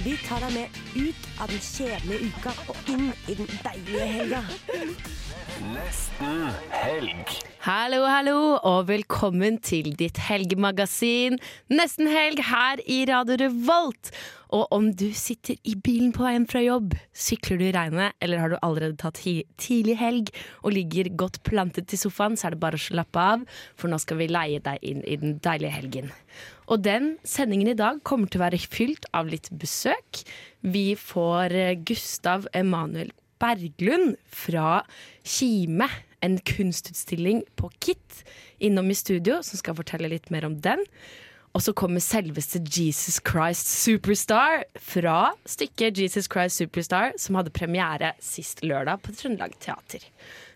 Vi tar deg med ut av den kjedelige uka og inn i den deilige helga. Hallo, hallo, og velkommen til ditt helgemagasin Nesten helg her i Radio Revolt. Og om du sitter i bilen på veien fra jobb, sykler du i regnet, eller har du allerede tatt tidlig helg og ligger godt plantet i sofaen, så er det bare å slappe av, for nå skal vi leie deg inn i den deilige helgen. Og den sendingen i dag kommer til å være fylt av litt besøk. Vi får eh, Gustav Emanuel Berglund fra Kime, en kunstutstilling på KIT, innom i studio, som skal fortelle litt mer om den. Og så kommer selveste Jesus Christ Superstar fra stykket Jesus Christ Superstar, som hadde premiere sist lørdag på Trøndelag Teater.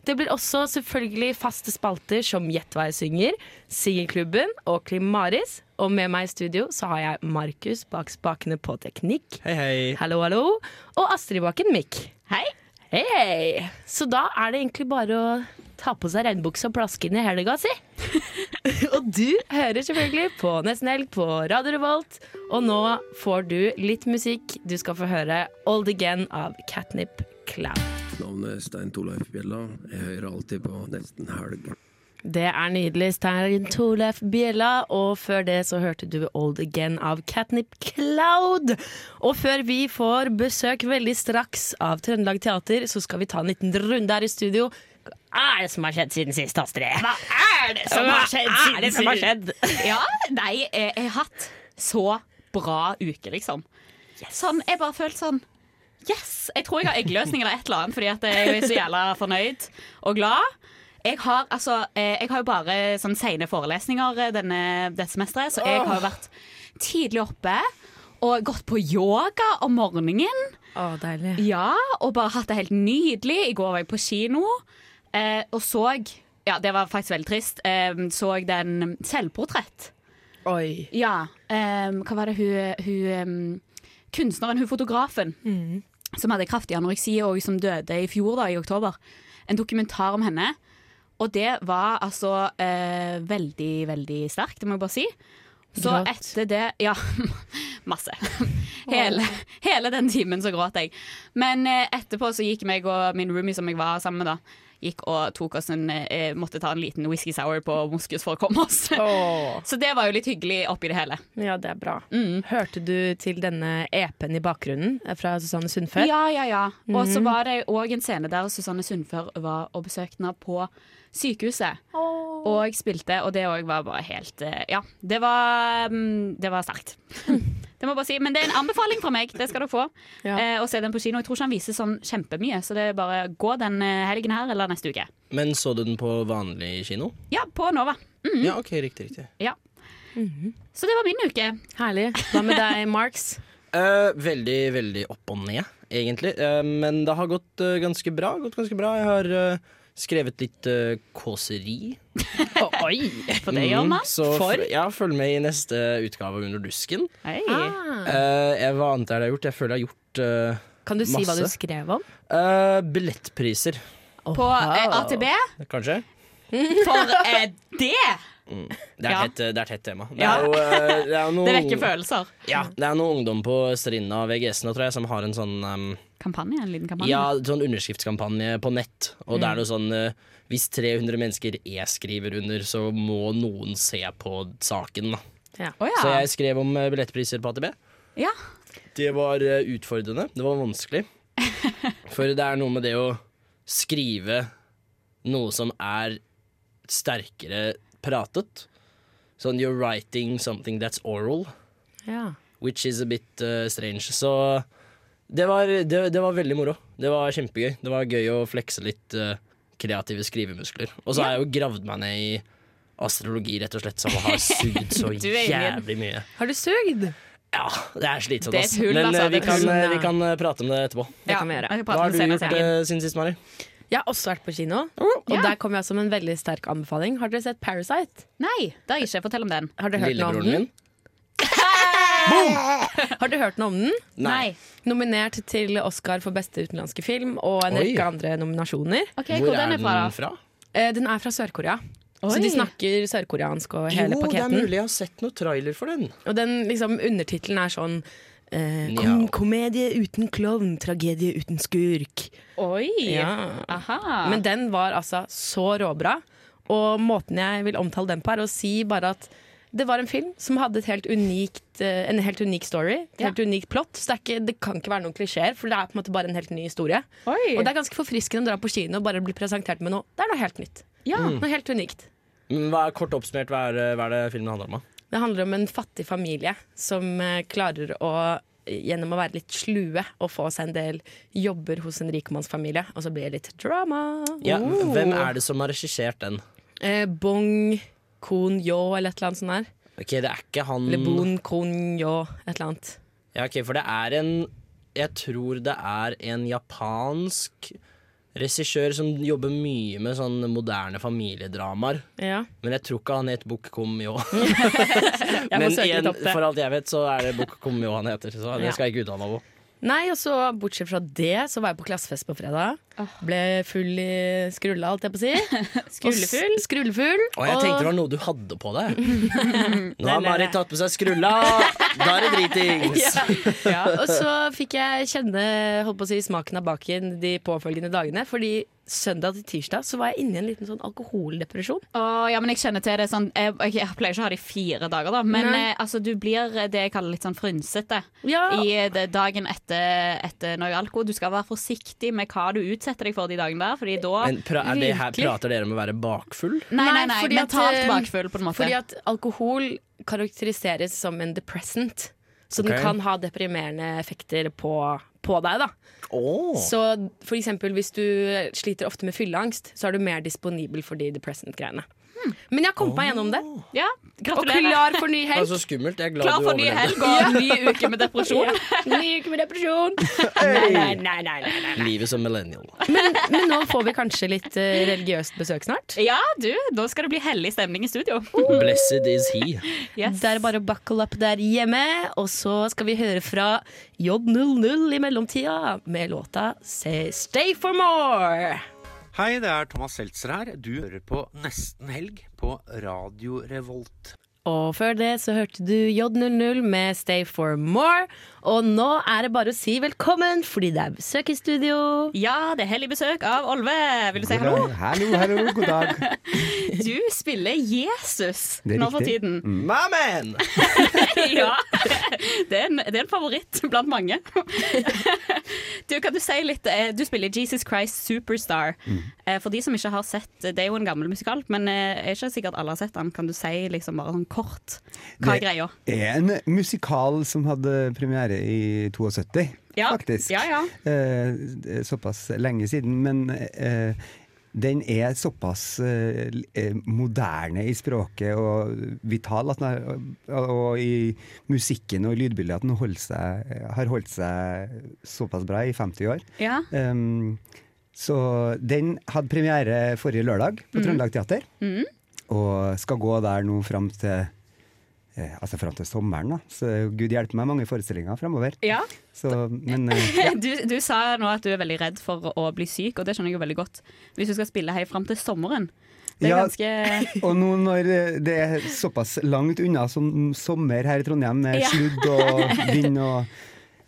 Det blir også selvfølgelig faste spalter som Gjett hva jeg synger, Singelklubben og Klim Maris. Og med meg i studio så har jeg Markus bak spakene på teknikk. Hei, hei. Hallo, hallo. Og Astrid Bakken Mikk. Hei. Hei, hei. Så da er det egentlig bare å ta på seg regnbukse og plaske inn i helga si. og du hører selvfølgelig på Nesten Helg på Radio Revolt. Og nå får du litt musikk. Du skal få høre Old Again av Catnip Cloud. Navnet er Stein Torleif Bjella. Jeg hører alltid på Nesten Helg. Det er nydelig. Stein Torleif Bjella. Og før det så hørte du Old Again av Catnip Cloud. Og før vi får besøk veldig straks av Trøndelag Teater, så skal vi ta en liten runde her i studio. Hva er det som har skjedd siden sist, Astrid? Hva er det som har skjedd siden det som har skjedd? Ja, nei, jeg, har hatt så bra uke, liksom. Sånn, jeg bare følte sånn Yes! Jeg tror jeg har eggløsning eller et eller annet, fordi jeg er så jævla fornøyd og glad. Jeg har, altså, eh, jeg har jo bare sånn sene forelesninger eh, denne, dette semesteret, så jeg har jo vært tidlig oppe og gått på yoga om morgenen. Å, deilig. Ja, og bare hatt det helt nydelig. I går var jeg på kino eh, og så Ja, det var faktisk veldig trist. Eh, så den selvportrett. Oi. Ja. eh, hva var det hun, hun eh, Kunstneren, hun fotografen, som hadde kraftig anoreksi og som døde i fjor, da, i oktober. En dokumentar om henne. Og det var altså eh, veldig, veldig sterkt, det må jeg bare si. Så Gråt? etter det Ja, masse. Hele, hele den timen så gråt jeg. Men eh, etterpå så gikk meg og min roomie som jeg var sammen med, da Gikk og tok oss en eh, Måtte ta en liten whisky sour på Moskus for å komme oss. Oh. Så det var jo litt hyggelig oppi det hele. Ja, det er bra. Mm. Hørte du til denne EP-en i bakgrunnen fra Susanne Sundfør? Ja, ja, ja. Og så Mhm. var det òg en scene der Susanne Sundfør var og besøkte henne på sykehuset. Og spilte, og det òg var bare helt eh, Ja, det var, mm, det var sterkt. det må jeg bare si. Men det er en anbefaling fra meg. Det skal du få. Ja. Eh, å se den på kino. Jeg tror ikke han viser sånn kjempemye, så det er bare gå den eh, helgen her eller neste uke. Men så du den på vanlig kino? Ja, på Nova. Mm. Ja, ok, riktig, riktig. Ja. Så det var min uke. Herlig. Hva med deg, Marks? Uh, veldig, veldig opp og ned, egentlig. Uh, men det har gått uh, ganske bra. Gått ganske bra. Jeg har skrevet litt uh, kåseri. Oi! For det gjør Mm, man. Så For? ja, følg med i neste utgave av Under dusken. Hey. Ah. Eh, jeg, hva annet er det jeg har gjort? Jeg føler jeg har gjort uh, Kan du si hva du skrev om? Uh, billettpriser, På uh, AtB. kanskje? For uh, det Det er, Ja. et, tett, det er tett tema. Det, Ja. er jo, eh, det, er noe, Det vekker følelser. Ja, det er noen ungdom på Strinda VGS nå, tror jeg, som har en sånn um, Kampanje? En liten kampanje? Ja, sånn underskriftskampanje på nett. Og det er Mm. noe sånn uh, Hvis 300 mennesker e-skriver under, så må noen se på saken, da. Oh, ja. Så jeg skrev om eh, billettpriser på AtB. ja. Det var eh, utfordrende. Det var vanskelig. For det er noe med det å skrive noe som er sterkere pratet. Sånn you're writing something that's oral, Ja. which is a bit uh, strange. Så det var, det, det var veldig moro. Det var kjempegøy. Det var gøy å flekse litt uh, kreative skrivemuskler. Og så har jeg jo gravd meg ned i astrologi, rett og slett, som har sugd så jævlig mye. Har du sugd? Ja, det er slitsomt, er ass. Men altså, eh, vi kan, vi kan prate om det etterpå. Det kan vi gjøre. Hva har du gjort siden sist, Mari? Jeg har også vært på kino, Ja. og der kom jeg som en veldig sterk anbefaling. Har dere sett Parasite? Nei, det har jeg ikke. Fortell om den. Har dere hørt noe om den? min? Har du hørt noe om den? Nei. Nominert til Oscar for beste utenlandske film og en Oi. rekke andre nominasjoner. Okay, Hvor Hvor den er fra? da? fra? Eh, Den er fra Sør-Korea. Så de snakker sørkoreansk og hele jo, det er mulig jeg har sett noe trailer for den. Og den liksom, undertittelen er sånn eh, kom Komedie uten klovn, tragedie uten skurk. Oi! Ja. Aha. Men den var altså så råbra. Og måten jeg vil omtale den på, er å si bare at det var en film som hadde et helt unikt, eh, en helt unik story. Et Ja. helt unikt plott. Så det, er ikke, det kan ikke være noen klisjeer, for det er på en måte bare en helt ny historie. Oi. Og det er ganske forfriskende å dra på kino og bare bli presentert med noe. Det er noe helt nytt. ja. Noe helt unikt. Hva er Kort oppsummert, hva er, hva er det filmen handler om? da? Det handler om en fattig familie som eh, klarer å gjennom å være litt slue og få seg en del jobber hos en rikmannsfamilie. Og så blir det litt drama. Ja, Oh. Hvem er det som har regissert den? Eh, Bong Kon Yo eller et eller annet sånt der. Ok, Det er ikke han Eller Bon Kon Yo, et eller annet. Ja, ok, For det er en Jeg tror det er en japansk regissør som jobber mye med sånn moderne familiedramaer. Ja. Men jeg tror ikke han het Kom Yo. Men igjen, for alt jeg vet, så er det Kom Yo han heter. Så det skal jeg ikke uttale meg på. Nei, og så bortsett fra det, så var jeg på klassefest på fredag. Ble full i skrulla, alt jeg på å si. Skrullefull? Og s- Og jeg tenkte det var noe du hadde på deg. Nå har Marit tatt på seg skrulla! Da er det dritings! ja, og så fikk jeg kjenne holdt på å si, smaken av baken de påfølgende dagene. Fordi søndag til tirsdag så var jeg inne i en liten sånn alkoholdepresjon. Å, ja, men jeg kjenner til det sånn Jeg, jeg, pleier ikke å ha det i fire dager, da. Men eh, altså, du blir det jeg kaller litt sånn frynsete Ja. i det, dagen etter, etter noe alko. Du skal være forsiktig med hva du utsetter deg for de dagene der, Fordi da Men pra er det her, prater dere om å være bakfull? Nei, nei, nei. fordi mentalt at, bakfull, på en måte. Fordi at alkohol karakteriseres som en depressant. Så okay. den kan ha deprimerende effekter på, på deg, da. Oh. Så for eksempel hvis du sliter ofte med fylleangst, så er du mer disponibel for de depressant-greiene. Men jeg kom meg gjennom det. ja, Og gratulerer. klar for ny Det er helg. så skummelt. Jeg er glad Klar du for ny overlevde. helg og ny uke med depresjon. Ny uke med depresjon. Nei, nei, nei, nei, nei, nei. Livet som millennial. Men, men nå får vi kanskje litt eh, religiøst besøk snart. Ja, du, da skal det bli hellig stemning i studio. Blessed is he. Yes. Det er bare å buckle up der hjemme, og så skal vi høre fra J00 i mellomtida med låta Say Stay for more. Hei, det er Thomas Seltzer her. Du hører på Nesten Helg på Radio Revolt. Og før det så hørte du J00 med Stay for more. Og nå er det bare å si velkommen, fordi det er besøk i studio. Ja, det er hellig besøk av Olve. Vil du si hallo? Hallo, hallo, god dag. Du spiller Jesus Det er nå for tiden. Mamen! ja. Det er, en, det er en favoritt blant mange. Du, kan du si litt eh, Du spiller Jesus Christ Superstar. Mm. For de som ikke har sett Det er jo en gammel musikal, men eh, er ikke sikkert alle har sett den. Kan du si liksom bare sånn kort hva er Det- er en musikal som hadde premiere i 72, Ja. faktisk. Ja, ja. Eh, såpass lenge siden, men eh, den er såpass eh, eh, moderne i språket og vital er, og, og i musikken og i lydbildet at den holdt seg, har holdt seg såpass bra i 50 år. Ja. Um, så den hadde premiere forrige lørdag på Trøndelag Teater. mm. Og skal gå der nå fram til Altså fram til sommeren, da. Så gud hjelpe meg, mange forestillinger framover. ja. Så, men eh, Du, du sa nå at du er veldig redd for å bli syk, og det skjønner jeg jo veldig godt. Hvis du skal spille her fram til sommeren. Det er Ja. ganske Og nå når eh, det er såpass langt unna som sommer her i Trondheim, med Ja. sludd og vind og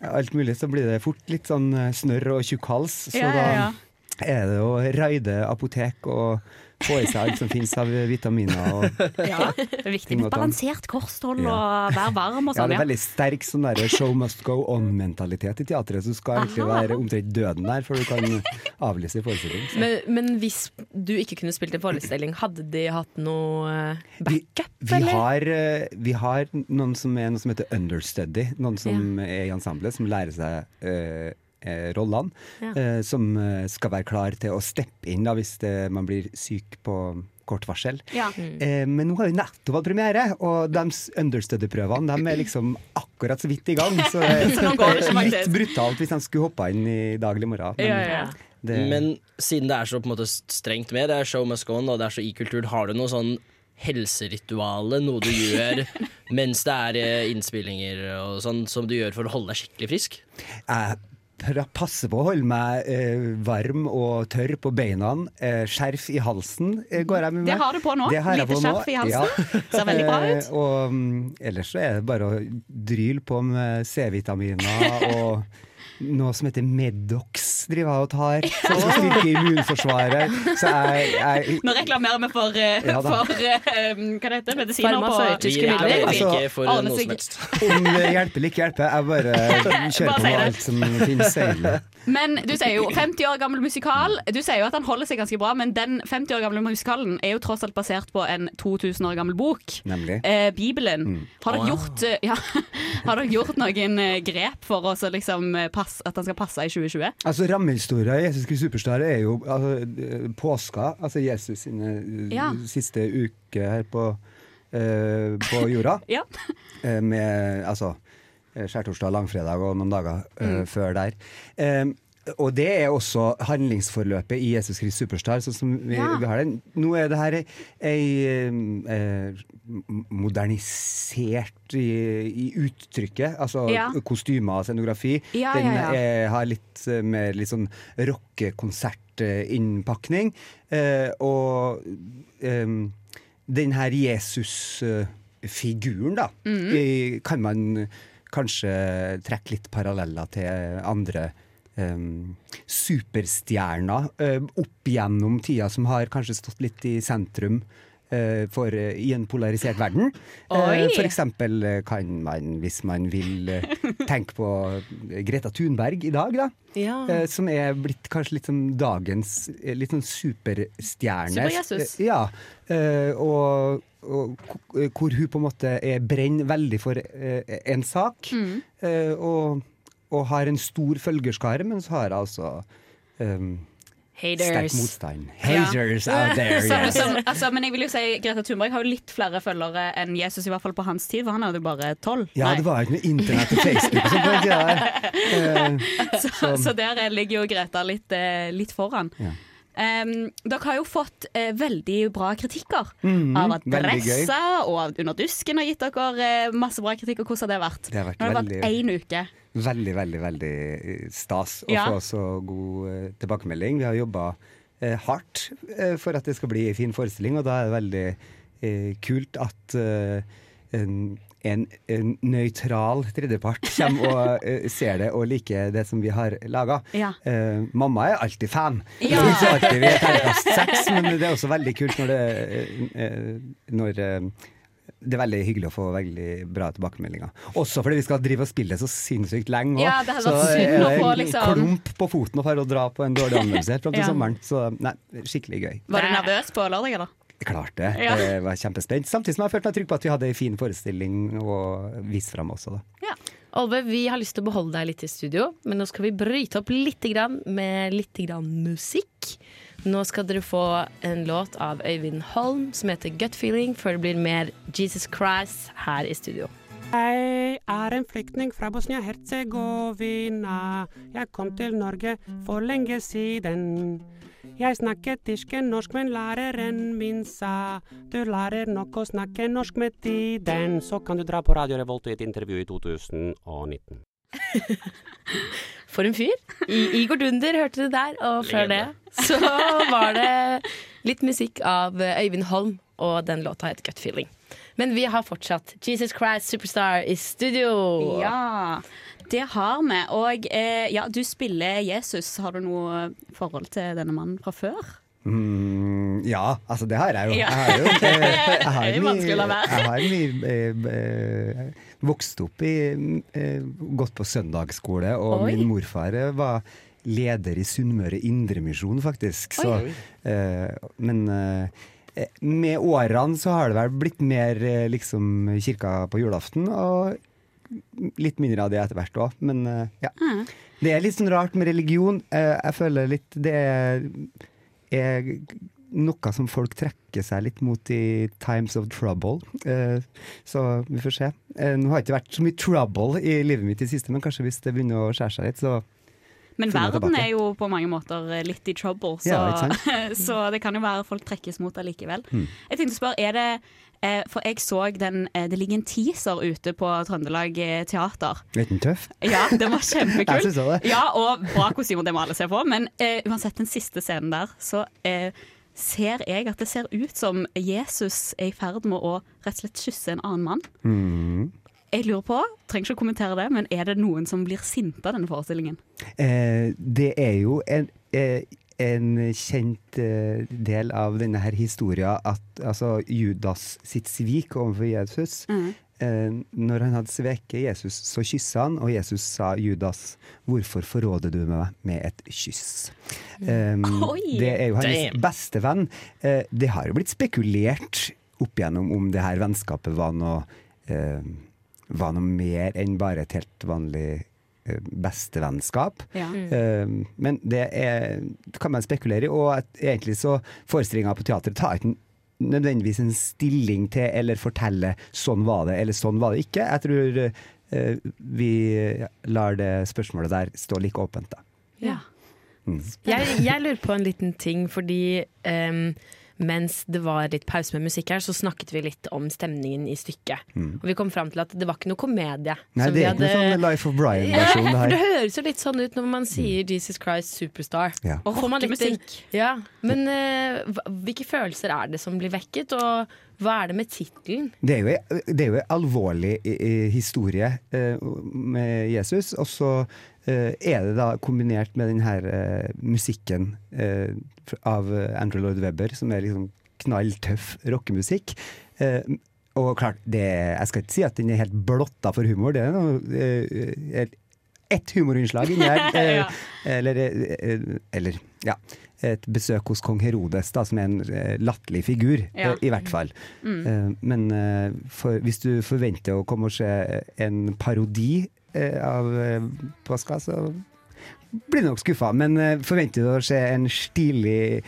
alt mulig, så blir det fort litt sånn eh, snørr og tjukk hals. Så Ja, ja, ja. da er det å raide apotek og få i seg alt som finnes av vitaminer. Og, Ja, det er viktig med balansert kosthold Ja. og være varm og Ja, sånn. det er veldig sterk sånn der show must go on-mentalitet i teatret. Så du skal egentlig være omtrent døden der før du kan avlyse forestilling. Men, men hvis du ikke kunne spilt en forestilling, hadde de hatt noe backup, Vi, vi, eller? har, eh, vi har noen som er noe som heter understudy. Noen som er i ensemblet, som lærer seg eh, eh, rollene. Ja. eh, som eh, skal være klar til å steppe inn da, hvis det, man blir syk på kort varsel. Ja. Eh, men nå har jo nettopp hatt premiere, og de understudy-prøvene de er liksom akkurat så vidt i gang. Så det er litt brutalt hvis de skulle hoppa inn i dag eller i morgen. Men Ja, ja. det, Men siden det er så på en måte strengt med, det er show must go on, og det er så i-kultur, har du noe sånn helserituale, noe du gjør mens det er eh, innspillinger og sånn, som du gjør for å holde deg skikkelig frisk? jeg passer på å holde meg eh, varm og tørr på beina. Eh, skjerf i halsen eh, går jeg med. Det har du på nå. Lite på nå, skjerf i halsen. Ser veldig bra ut. Eh, og um, ellers så er det bare å dryle på med C-vitaminer og noe som heter Medox driver jeg og tar, så skal styrke immunforsvaret. Så jeg, jeg Nå reklamerer vi for, eh, Ja for um, hva det heter medisiner på Vi midler. er Altså, ikke for noe som helst. om det hjelper eller ikke hjelper, jeg bare kjører Bare på med alt som finnes. egentlig. Men du sier jo 50 år gammel musikal. Du sier jo at han holder seg ganske bra, men den 50 år gamle musikalen er jo tross alt basert på en 2000 år gammel bok. Nemlig. Eh, Bibelen. Mm. Har, dere gjort, eh, ja, har dere gjort noen grep for å liksom pass, at han skal passe i 2020? Altså Rammehistoria i Jesus Kristus Superstar er jo altså, eh, påska, altså Jesus sine eh, Ja. siste uke her på, eh, på jorda. Ja. Eh, med altså skjærtorsdag, langfredag og noen dager Mm. før der. Eh, og det er også handlingsforløpet i Jesus Kristus Superstar, sånn som vi, Ja. vi har den. Nå er det her ei, ei eh, modernisert i, i uttrykket, altså Ja. kostymer og scenografi. Ja, Den eh, har litt eh, mer litt sånn rockekonsertinnpakning. Eh, og eh, den her Jesus-figuren, da, mm -hmm. kan man kanskje trekke litt paralleller til andre um, superstjerner uh, opp gjennom tida som har kanskje stått litt i sentrum eh, for, uh, i en polarisert verden. Uh, for eksempel kan man, hvis man vil tenke på Greta Thunberg i dag, da. Ja. Som er blitt kanskje litt som dagens eh, litt sånn superstjerne. Super-Jesus. Ja. og, og hvor hun på en måte er brenner veldig for en sak. Mm. og, og har en stor følgerskare, men så har jeg altså um, sterk Haters. motstand. Haters out there, Som, yes. som, altså, men jeg vil jo si Greta Thunberg har jo litt flere følgere enn Jesus, i hvert fall på hans tid, for han hadde jo bare tolv. Ja, det var ikke noe internett og Facebook som på den tida der. Uh, så, så der eh, ligger jo Greta litt, uh, litt foran. Ja. Um, dere har jo fått uh, veldig bra kritikker mm, av at Dressa og Under dusken har gitt dere eh, masse bra kritikk. Og hvordan har det vært? Det har vært Nå har det vært én uke. Veldig, veldig veldig eh, stas å Ja. få så god eh, tilbakemelding. Vi har jobba eh, hardt for at det skal bli en fin forestilling, og da er det veldig eh, kult at eh, en, en, en nøytral tredjepart kommer og uh, ser det og liker det som vi har laga. Ja. Uh, mamma er alltid fan. Ja. Ikke alltid vi er terningkast seks, men det er også veldig kult når det, uh, når, det er veldig hyggelig å få veldig bra tilbakemeldinger. Også fordi vi skal drive og spille så sinnssykt lenge. også. Ja, det hadde så vært synd er å det få, en liksom- klump på foten og for å dra på en dårlig anmeldelse helt fram til Ja. sommeren. Så nei, skikkelig gøy. Var du nervøs på lørdag, eller? Klart det. Ja. Jeg var kjempespent. Samtidig som jeg følte meg trygg på at vi hadde en fin forestilling å vise fram også. Da. Ja. Olve, vi har lyst til å beholde deg litt i studio, men nå skal vi bryte opp litt med litt musikk. Nå skal dere få en låt av Øyvind Holm som heter Gut Feeling, før det blir mer Jesus Christ her i studio. Jeg er en flyktning fra Bosnia-Hercegovina. Jeg kom til Norge for lenge siden. Jeg snakket ikke norsk, men læreren min sa du lærer nok å snakke norsk med tiden. Så kan du dra på Radio Revolt i et intervju i 2019. For en fyr. I Igor Dunder hørte du der, og før det så var det litt musikk av Øyvind Holm, og den låta heter Gut Feeling. Men vi har fortsatt Jesus Christ Superstar i studio. Ja, det har vi. Og eh, ja, du spiller Jesus. Har du noe forhold til denne mannen fra før? Mm, ja, altså det har jeg jo. Jeg har jo eh, jeg har Det er mye- vanskelig å la være. Jeg har mye eh, eh, vokst opp i Gått på søndagsskole, og Oi. min morfar var leder i Sunnmøre Indremisjon, faktisk. Så, eh, men med årene så har det vel blitt mer liksom kirka på julaften, og litt mindre av det etter hvert òg. Men ja. Mm. Det er litt sånn rart med religion. Eh, jeg føler litt det er, er noe som folk trekker seg litt mot i times of trouble. Eh, så vi får se. Eh, nå har det ikke vært så mye trouble i livet mitt i det siste, men kanskje hvis det begynner å skjære seg litt, så Men verden er jo på mange måter eh, litt i trouble, så, Ja, så det kan jo være folk trekkes mot allikevel. Mm. Jeg tenkte å spørre, er det For jeg så den eh, Det ligger en teaser ute på Trøndelag eh, Teater. er tøff? Ja, den var kjempekul. Jeg det. Ja, og bra kostymer, det må alle se på. Men uh, uansett, den siste scenen der, så uh, ser jeg at det ser ut som Jesus er i ferd med å rett og slett kysse en annen mann. Mm. Jeg lurer på, trenger ikke å kommentere det, men er det noen som blir sinte av denne forestillingen? Eh, det er jo en, eh, en kjent eh, del av denne her historien at altså, Judas sitt svik overfor Jesus Mm. eh, Når han hadde sveket Jesus, så kyssa han, og Jesus sa Judas, hvorfor forråder du meg med et kyss? Um, det er jo hans Damn. beste venn. Eh, det har jo blitt spekulert opp igjennom om det her vennskapet var noe, eh, var noe mer enn bare et helt vanlig bestevennskap. Ja. Eh, men det er, det kan man spekulere i, og at egentlig så forestillinga på teatret tar ikke nødvendigvis en stilling til eller forteller 'sånn var det' eller 'sånn var det ikke'. Jeg tror eh, vi lar det spørsmålet der stå like åpent, da. Ja. Mm. Jeg, jeg lurer på en liten ting, fordi em, mens det var litt pause med musikk her, så snakket vi litt om stemningen i stykket. Og vi kom fram til at det var ikke noe komedie. Mm. Nei, det er ikke noe sånn Life of Brian-versjon, det for det høres jo litt sånn ut når man sier 'Jesus Christ Superstar'. Ja. Og Får man litt- musikk. Ja, Men uh, hvilke følelser er det som blir vekket, og hva er det med tittelen? Det er jo det er jo en alvorlig i- i historie eh, med Jesus, og så eh, er det da kombinert med den her eh, musikken eh, av eh, Andrew Lloyd Webber, som er liksom knalltøff rockemusikk. Eh, og klart, det, jeg skal ikke si at den er helt blotta for humor, det er noe eh, et- ett humorinnslag inni her. eh, Ja. eller, eh, eller, ja. Et besøk hos kong Herodes, da, som er en eh, latterlig figur, Ja. eh, i hvert fall. Mm. Eh, men eh, for, hvis du forventer å komme og se en parodi eh, av eh, påska, så blir du nok skuffa. Men eh, forventer du å se en stilig,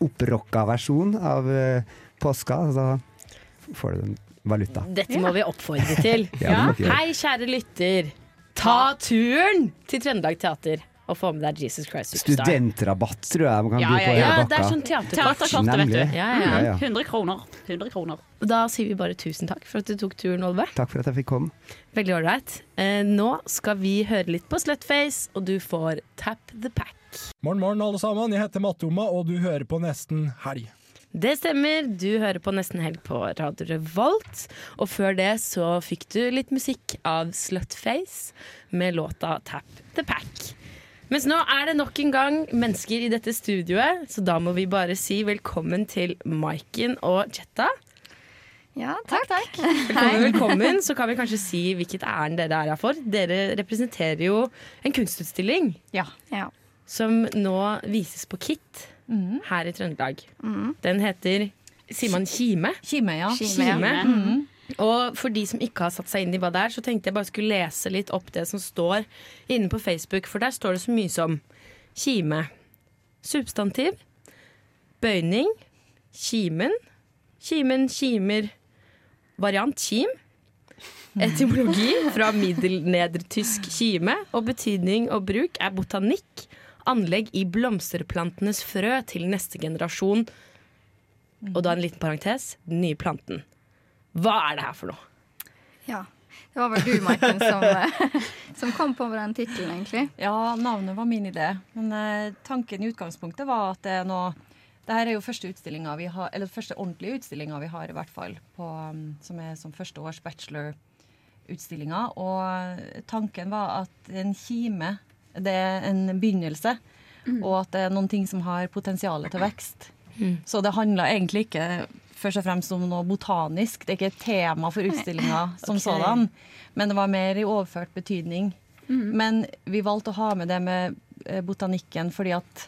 opprocka versjon av eh, påska, så får du en valuta. Dette må vi oppfordre til. Ja. Hei, kjære lytter. Ta turen til Trøndelag Teater og få med deg Jesus Christ Superstar. Studentrabatt tror jeg man kan Ja, by ja, på ja, hele det er sånn teaterkort. Vet du. Ja, ja. Ja, ja. 100 kroner. 100 kroner. Da sier vi bare tusen takk for at du tok turen, Olve. Takk for at jeg fikk komme. Veldig ålreit. Eh, nå skal vi høre litt på Slutface, og du får Tap the Pack. Morgen, morgen, alle sammen. Jeg heter Mattoma, og du hører på Nesten Helg. Det stemmer, du hører på Nesten Helg på Radio Revolt. Og før det så fikk du litt musikk av Slutface med låta Tap the Pack. Mens nå er det nok en gang mennesker i dette studioet, så da må vi bare si velkommen til Maiken og Jetta. Ja, takk, takk. Velkommen, velkommen. Så kan vi kanskje si hvilket ærend dere er her for. Dere representerer jo en kunstutstilling Ja. som nå vises på KIT mm. her i Trøndelag. Mm. Den heter Sier man Kime? Kime, ja. Kime. Kime. Mhm. Og for de som ikke har satt seg inn i hva det er, så tenkte jeg bare skulle lese litt opp det som står inne på Facebook, for der står det så mye som kime. Substantiv. Bøyning. Kimen. Kimen, kimer. Variant kim. Etymologi fra middelnedertysk kime, og betydning og bruk er botanikk. Anlegg i blomsterplantenes frø til neste generasjon. Og da en liten parentes den nye planten. Hva er det her for noe? Ja. Det var vel du, Maiken, som, eh, som kom på den tittelen, egentlig. Ja, navnet var min idé. Men eh, tanken i utgangspunktet var at det er noe Dette er jo første vi har, eller første ordentlige utstillinga vi har, i hvert fall, på, um, som er som førsteårs bachelorutstillinga. Og tanken var at en kime, det er en begynnelse, og at det er noen ting som har potensial til vekst. Så det handla egentlig ikke først og fremst om noe botanisk. Det er ikke et tema for utstillinga som okay. sådan, men det var mer i overført betydning. Men vi valgte å ha med det med eh, botanikken fordi at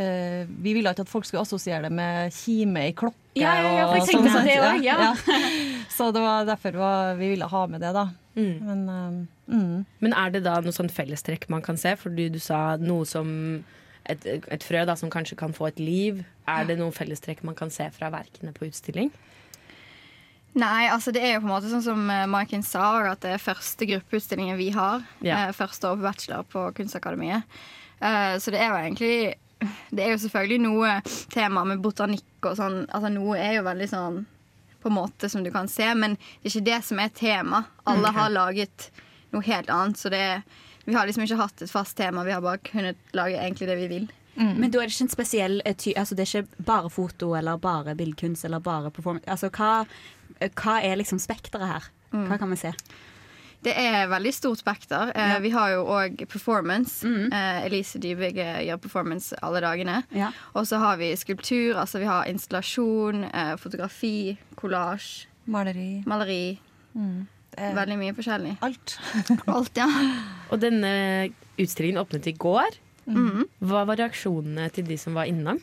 uh, vi ville ikke at folk skulle assosiere det med kime i klokke. Ja, ja, ja, for jeg og tenkte sånn, det også, ja. Så det var derfor var, vi ville ha med det, da. Men, uh, mm. Men er det da noe sånn fellestrekk man kan se? Fordi du sa noe som et, et frø da, som kanskje kan få et liv. Er det noen fellestrekk man kan se fra verkene på utstilling? Nei, altså det er jo på en måte sånn som eh, Maiken sa, at det er første gruppeutstillingen vi har. Ja. Eh, første år på bachelor på Kunstakademiet. Eh, så det er jo egentlig Det er jo selvfølgelig noe tema med botanikk og sånn. Altså noe er jo veldig sånn på en måte som du kan se, men det er ikke det som er tema. Alle okay. har laget noe helt annet, så det er, vi har liksom ikke hatt et fast tema. Vi har bare kunnet lage egentlig det vi vil. Men da er det ikke en spesiell eh, ty Altså det er ikke bare foto eller bare billedkunst eller bare performance. Altså hva, hva er liksom spekteret her? Hva kan vi se? Det er veldig stort spekter. Ja. Vi har jo òg performance. Mm. Elise Dybvig eh, gjør performance alle dagene. Og så har vi skulptur, altså vi har installasjon, eh, fotografi, collage. Maleri. Maleri. Veldig mye forskjellig. Alt. Alt, ja. Og denne utstillingen åpnet i går. Mm. Hva var reaksjonene til de som var innom?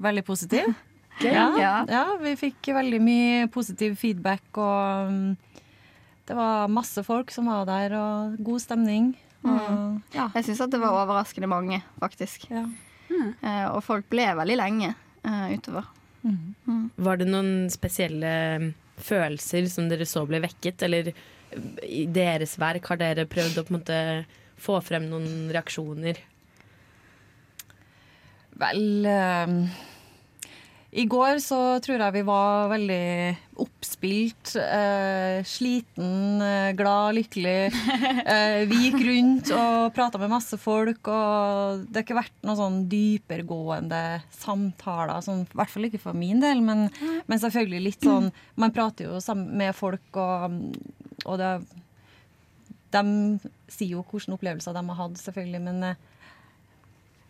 Veldig positiv. Okay. Ja, Ja. ja, vi fikk veldig mye positiv feedback, og um, det var masse folk som var der, og god stemning. Og, ja. Jeg syns det var overraskende mange, faktisk. Mm. og folk ble veldig lenge uh, utover. Var det noen spesielle følelser som dere så ble vekket, eller i deres verk har dere prøvd å på en måte få frem noen reaksjoner? Vel um, I går så tror jeg vi var veldig oppspilt, eh, sliten, eh, glad, lykkelig. Eh, vi gikk rundt og prata med masse folk, og det har ikke vært noen sånn dypergående samtaler. Sånn, I hvert fall ikke for min del, men, men selvfølgelig litt sånn Man prater jo med folk, og, og det De sier jo hvilke opplevelser de har hatt, selvfølgelig, men eh,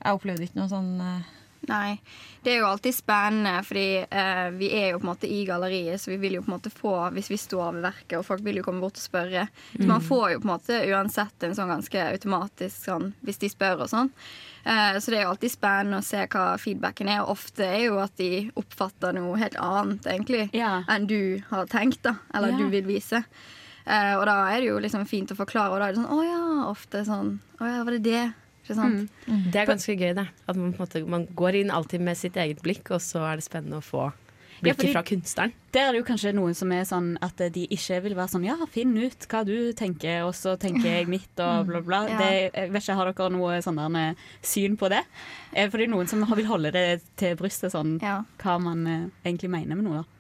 jeg opplevde ikke noe sånn eh, Nei. Det er jo alltid spennende, fordi eh, vi er jo på en måte i galleriet, så vi vil jo på en måte få, hvis vi står ved verket, og folk vil jo komme bort og spørre Så man Mm. får jo på en måte uansett en sånn ganske automatisk sånn hvis de spør og sånn. Eh, så det er jo alltid spennende å se hva feedbacken er, og ofte er jo at de oppfatter noe helt annet, egentlig, enn du har tenkt, da, eller Ja. du vil vise. Eh, og da er det jo liksom fint å forklare, og da er det sånn Å ja, ofte sånn Å ja, var det det? Ikke sant? Det er ganske gøy, det. At man, på en måte, man går inn alltid med sitt eget blikk, og så er det spennende å få Ja, blikket ja, fra kunstneren. Der er det jo kanskje noen som er sånn at de ikke vil være sånn Ja, finn ut hva du tenker, og så tenker jeg mitt, og bla, bla. Ja. Det, jeg vet ikke, Har dere noe sånn eh, syn på det? For det er noen som vil holde det til brystet, sånn hva man eh, egentlig mener med noe. da.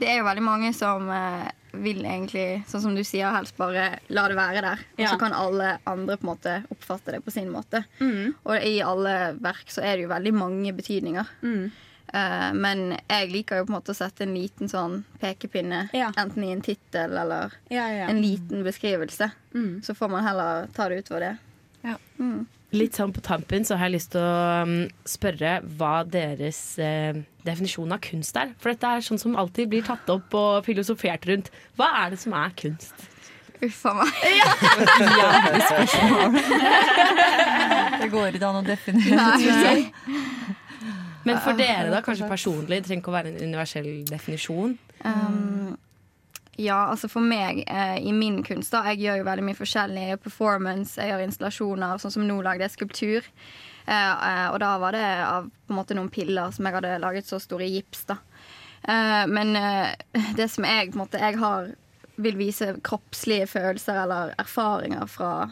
Det er jo veldig mange som eh, vil egentlig, sånn som du sier, helst bare la det være der. Og Ja. så kan alle andre på en måte oppfatte det på sin måte. Og i alle verk så er det jo veldig mange betydninger. Eh, men jeg liker jo på en måte å sette en liten sånn pekepinne, enten i en tittel eller Ja, ja. en liten beskrivelse. Så får man heller ta det utover det. Mm. Litt sånn på tampen så har jeg lyst til å um, spørre hva deres eh, definisjon av kunst er. For dette er sånn som alltid blir tatt opp og filosofert rundt. Hva er det som er kunst? Uff a meg. Det går ikke an å definere. Nei. Men for dere, da, kanskje personlig, det trenger ikke å være en universell definisjon. Um, ja, altså for meg, eh, i min kunst, da Jeg gjør jo veldig mye forskjellig. Jeg gjør performance, jeg gjør installasjoner, sånn som nå lagde jeg skulptur. Eh, eh, og da var det av på en måte noen piller som jeg hadde laget så store i gips, da. Eh, men eh, det som jeg på en måte Jeg har, vil vise kroppslige følelser eller erfaringer fra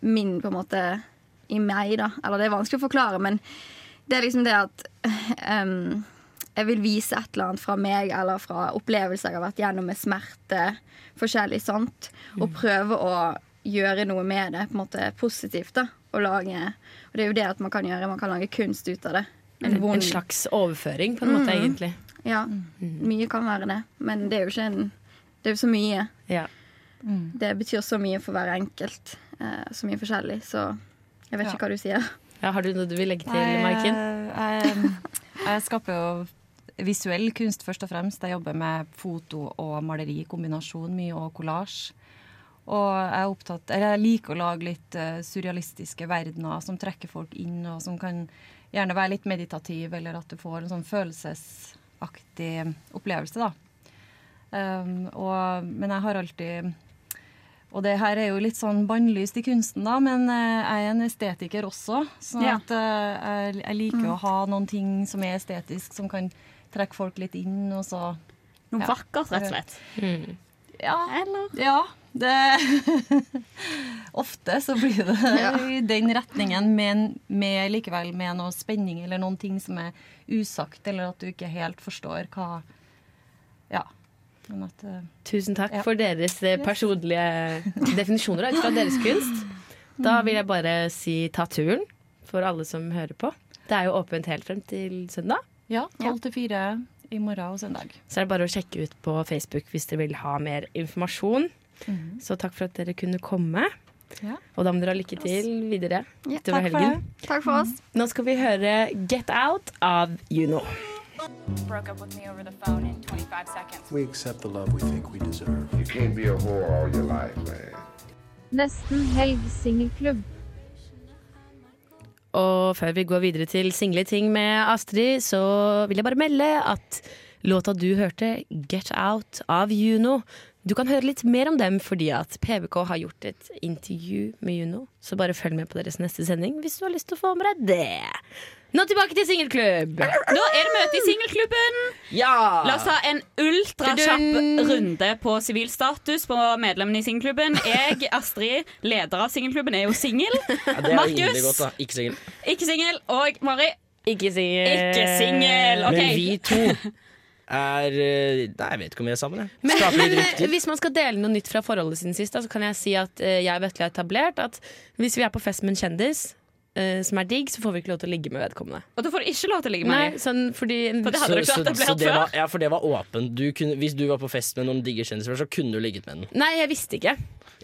min på en måte i meg, da. Eller det er vanskelig å forklare, men det er liksom det at em, jeg vil vise et eller annet fra meg eller fra opplevelser jeg har vært gjennom med smerte, forskjellig sånt, og prøve å gjøre noe med det, på en måte positivt, da. Og lage Og det er jo det at man kan gjøre. Man kan lage kunst ut av det. En, en slags overføring, på en måte, Mm. egentlig. Ja. Mye kan være det. Men det er jo ikke en Det er jo så mye. Ja. Det betyr så mye for hver enkelt. Eh, så mye forskjellig. Så jeg vet Ja. ikke hva du sier. Ja, har du noe du vil legge til, Maiken? Jeg, jeg skaper jo visuell kunst først og fremst. Jeg jobber med foto og maleri i kombinasjon, mye og kollasj. Og jeg, er opptatt, eller jeg liker å lage litt uh, surrealistiske verdener som trekker folk inn, og som kan gjerne være litt meditativ, eller at du får en sånn følelsesaktig opplevelse, da. Um, og, men jeg har alltid Og det her er jo litt sånn bannlyst i kunsten, da, men uh, jeg er en estetiker også. Så Ja. at, eh, jeg, jeg liker Mm. å ha noen ting som er estetisk, som kan trekke folk litt inn, og så Noe ja. vakkert, rett og slett. Ja. Eller? Ja. Det Ofte så blir det Ja. i den retningen, men med likevel med noe spenning eller noen ting som er usagt, eller at du ikke helt forstår hva Ja. Men at eh, Tusen takk Ja. for deres eh, personlige definisjoner fra deres kunst. Da vil jeg bare si ta turen for alle som hører på. Det er jo åpent helt frem til søndag. Ja, tolv til fire i morgen og søndag. Så er det bare å sjekke ut på Facebook hvis dere vil ha mer informasjon. Mhm. Så takk for at dere kunne komme. Ja. Og da må dere ha lykke til videre Ja, utover takk for. Takk for oss. Nå skal vi høre Get Out av Juno. Broke up with me over the phone in 25 seconds. We accept the love we think we deserve. You can't be a whore all your life, man. Nesten helg singelklubb. Og før vi går videre til single ting med Astrid, så vil jeg bare melde at låta du hørte, Get Out av Juno Du kan høre litt mer om dem fordi at PBK har gjort et intervju med Juno. Så bare følg med på deres neste sending hvis du har lyst til å få med deg det. Nå tilbake til singelklubb. Nå er det møte i singelklubben. Ja! La oss ta en ultrakjapp runde på sivilstatus på medlemmene i singelklubben. Jeg, Astrid, leder av singelklubben, er jo singel. Ja, inderlig godt, da. Ikke singel. Ikke singel. Og Mari Ikke singel. Ikke singel. OK. Men vi to er eh, Nei, jeg vet ikke om vi er sammen, jeg. Men, men hvis man skal dele noe nytt fra forholdet siden sist, da, så kan jeg si at eh, jeg og Vetle har etablert at hvis vi er på fest med en kjendis eh, som er digg, så får vi ikke lov til å ligge med vedkommende. Og da får du ikke lov til å ligge med Nei, sånn fordi For det hadde du ikke så, så det var, ja, for det var åpent. Hvis du var på fest med noen digge kjendiser, så kunne du ligget med den. Nei, jeg visste ikke.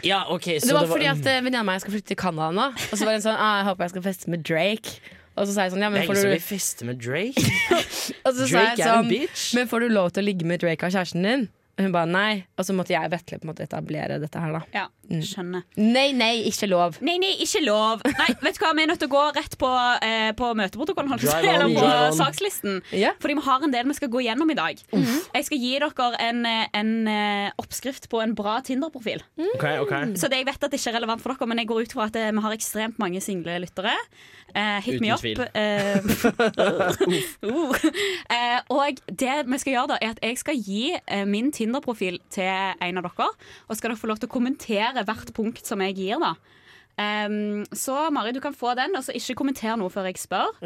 Ja, okay, så det var fordi at uh, venninna mi skal flytte til Canada nå. Og så var det sånn ah, Jeg håper jeg skal feste med Drake. Og så sa jeg sånn Ja, Det men er får du vil feste med Drake. Drake sånn, er en sånn bitch. Men får du lov til å ligge med Drake av kjæresten din? Hun bare nei. Og så måtte jeg og Vetle på en måte etablere dette her, da. Ja, skjønner. Nei, nei, ikke lov. Nei, nei, ikke lov. Nei, vet du hva, Vi er nødt til å gå rett på, eh, på møteprotokollen, holdt jeg på å si, eller på sakslisten. Yeah. Fordi vi har en del vi skal gå gjennom i dag. Jeg skal gi dere en, eh, en eh, oppskrift på en bra Tinder-profil. Mm. Okay, okay. Så det jeg vet at det ikke er relevant for dere, men jeg går ut fra at eh, vi har ekstremt mange single lyttere. Eh, hit Uten me up. tvil. Eh, uh. Eh, og det vi skal gjøre da, er at jeg skal gi eh, min Tinder-profil til en av dere. Og skal dere få lov til å kommentere hvert punkt som jeg gir, da. Um, så Mari, du kan få den, og så ikke kommenter noe før jeg spør.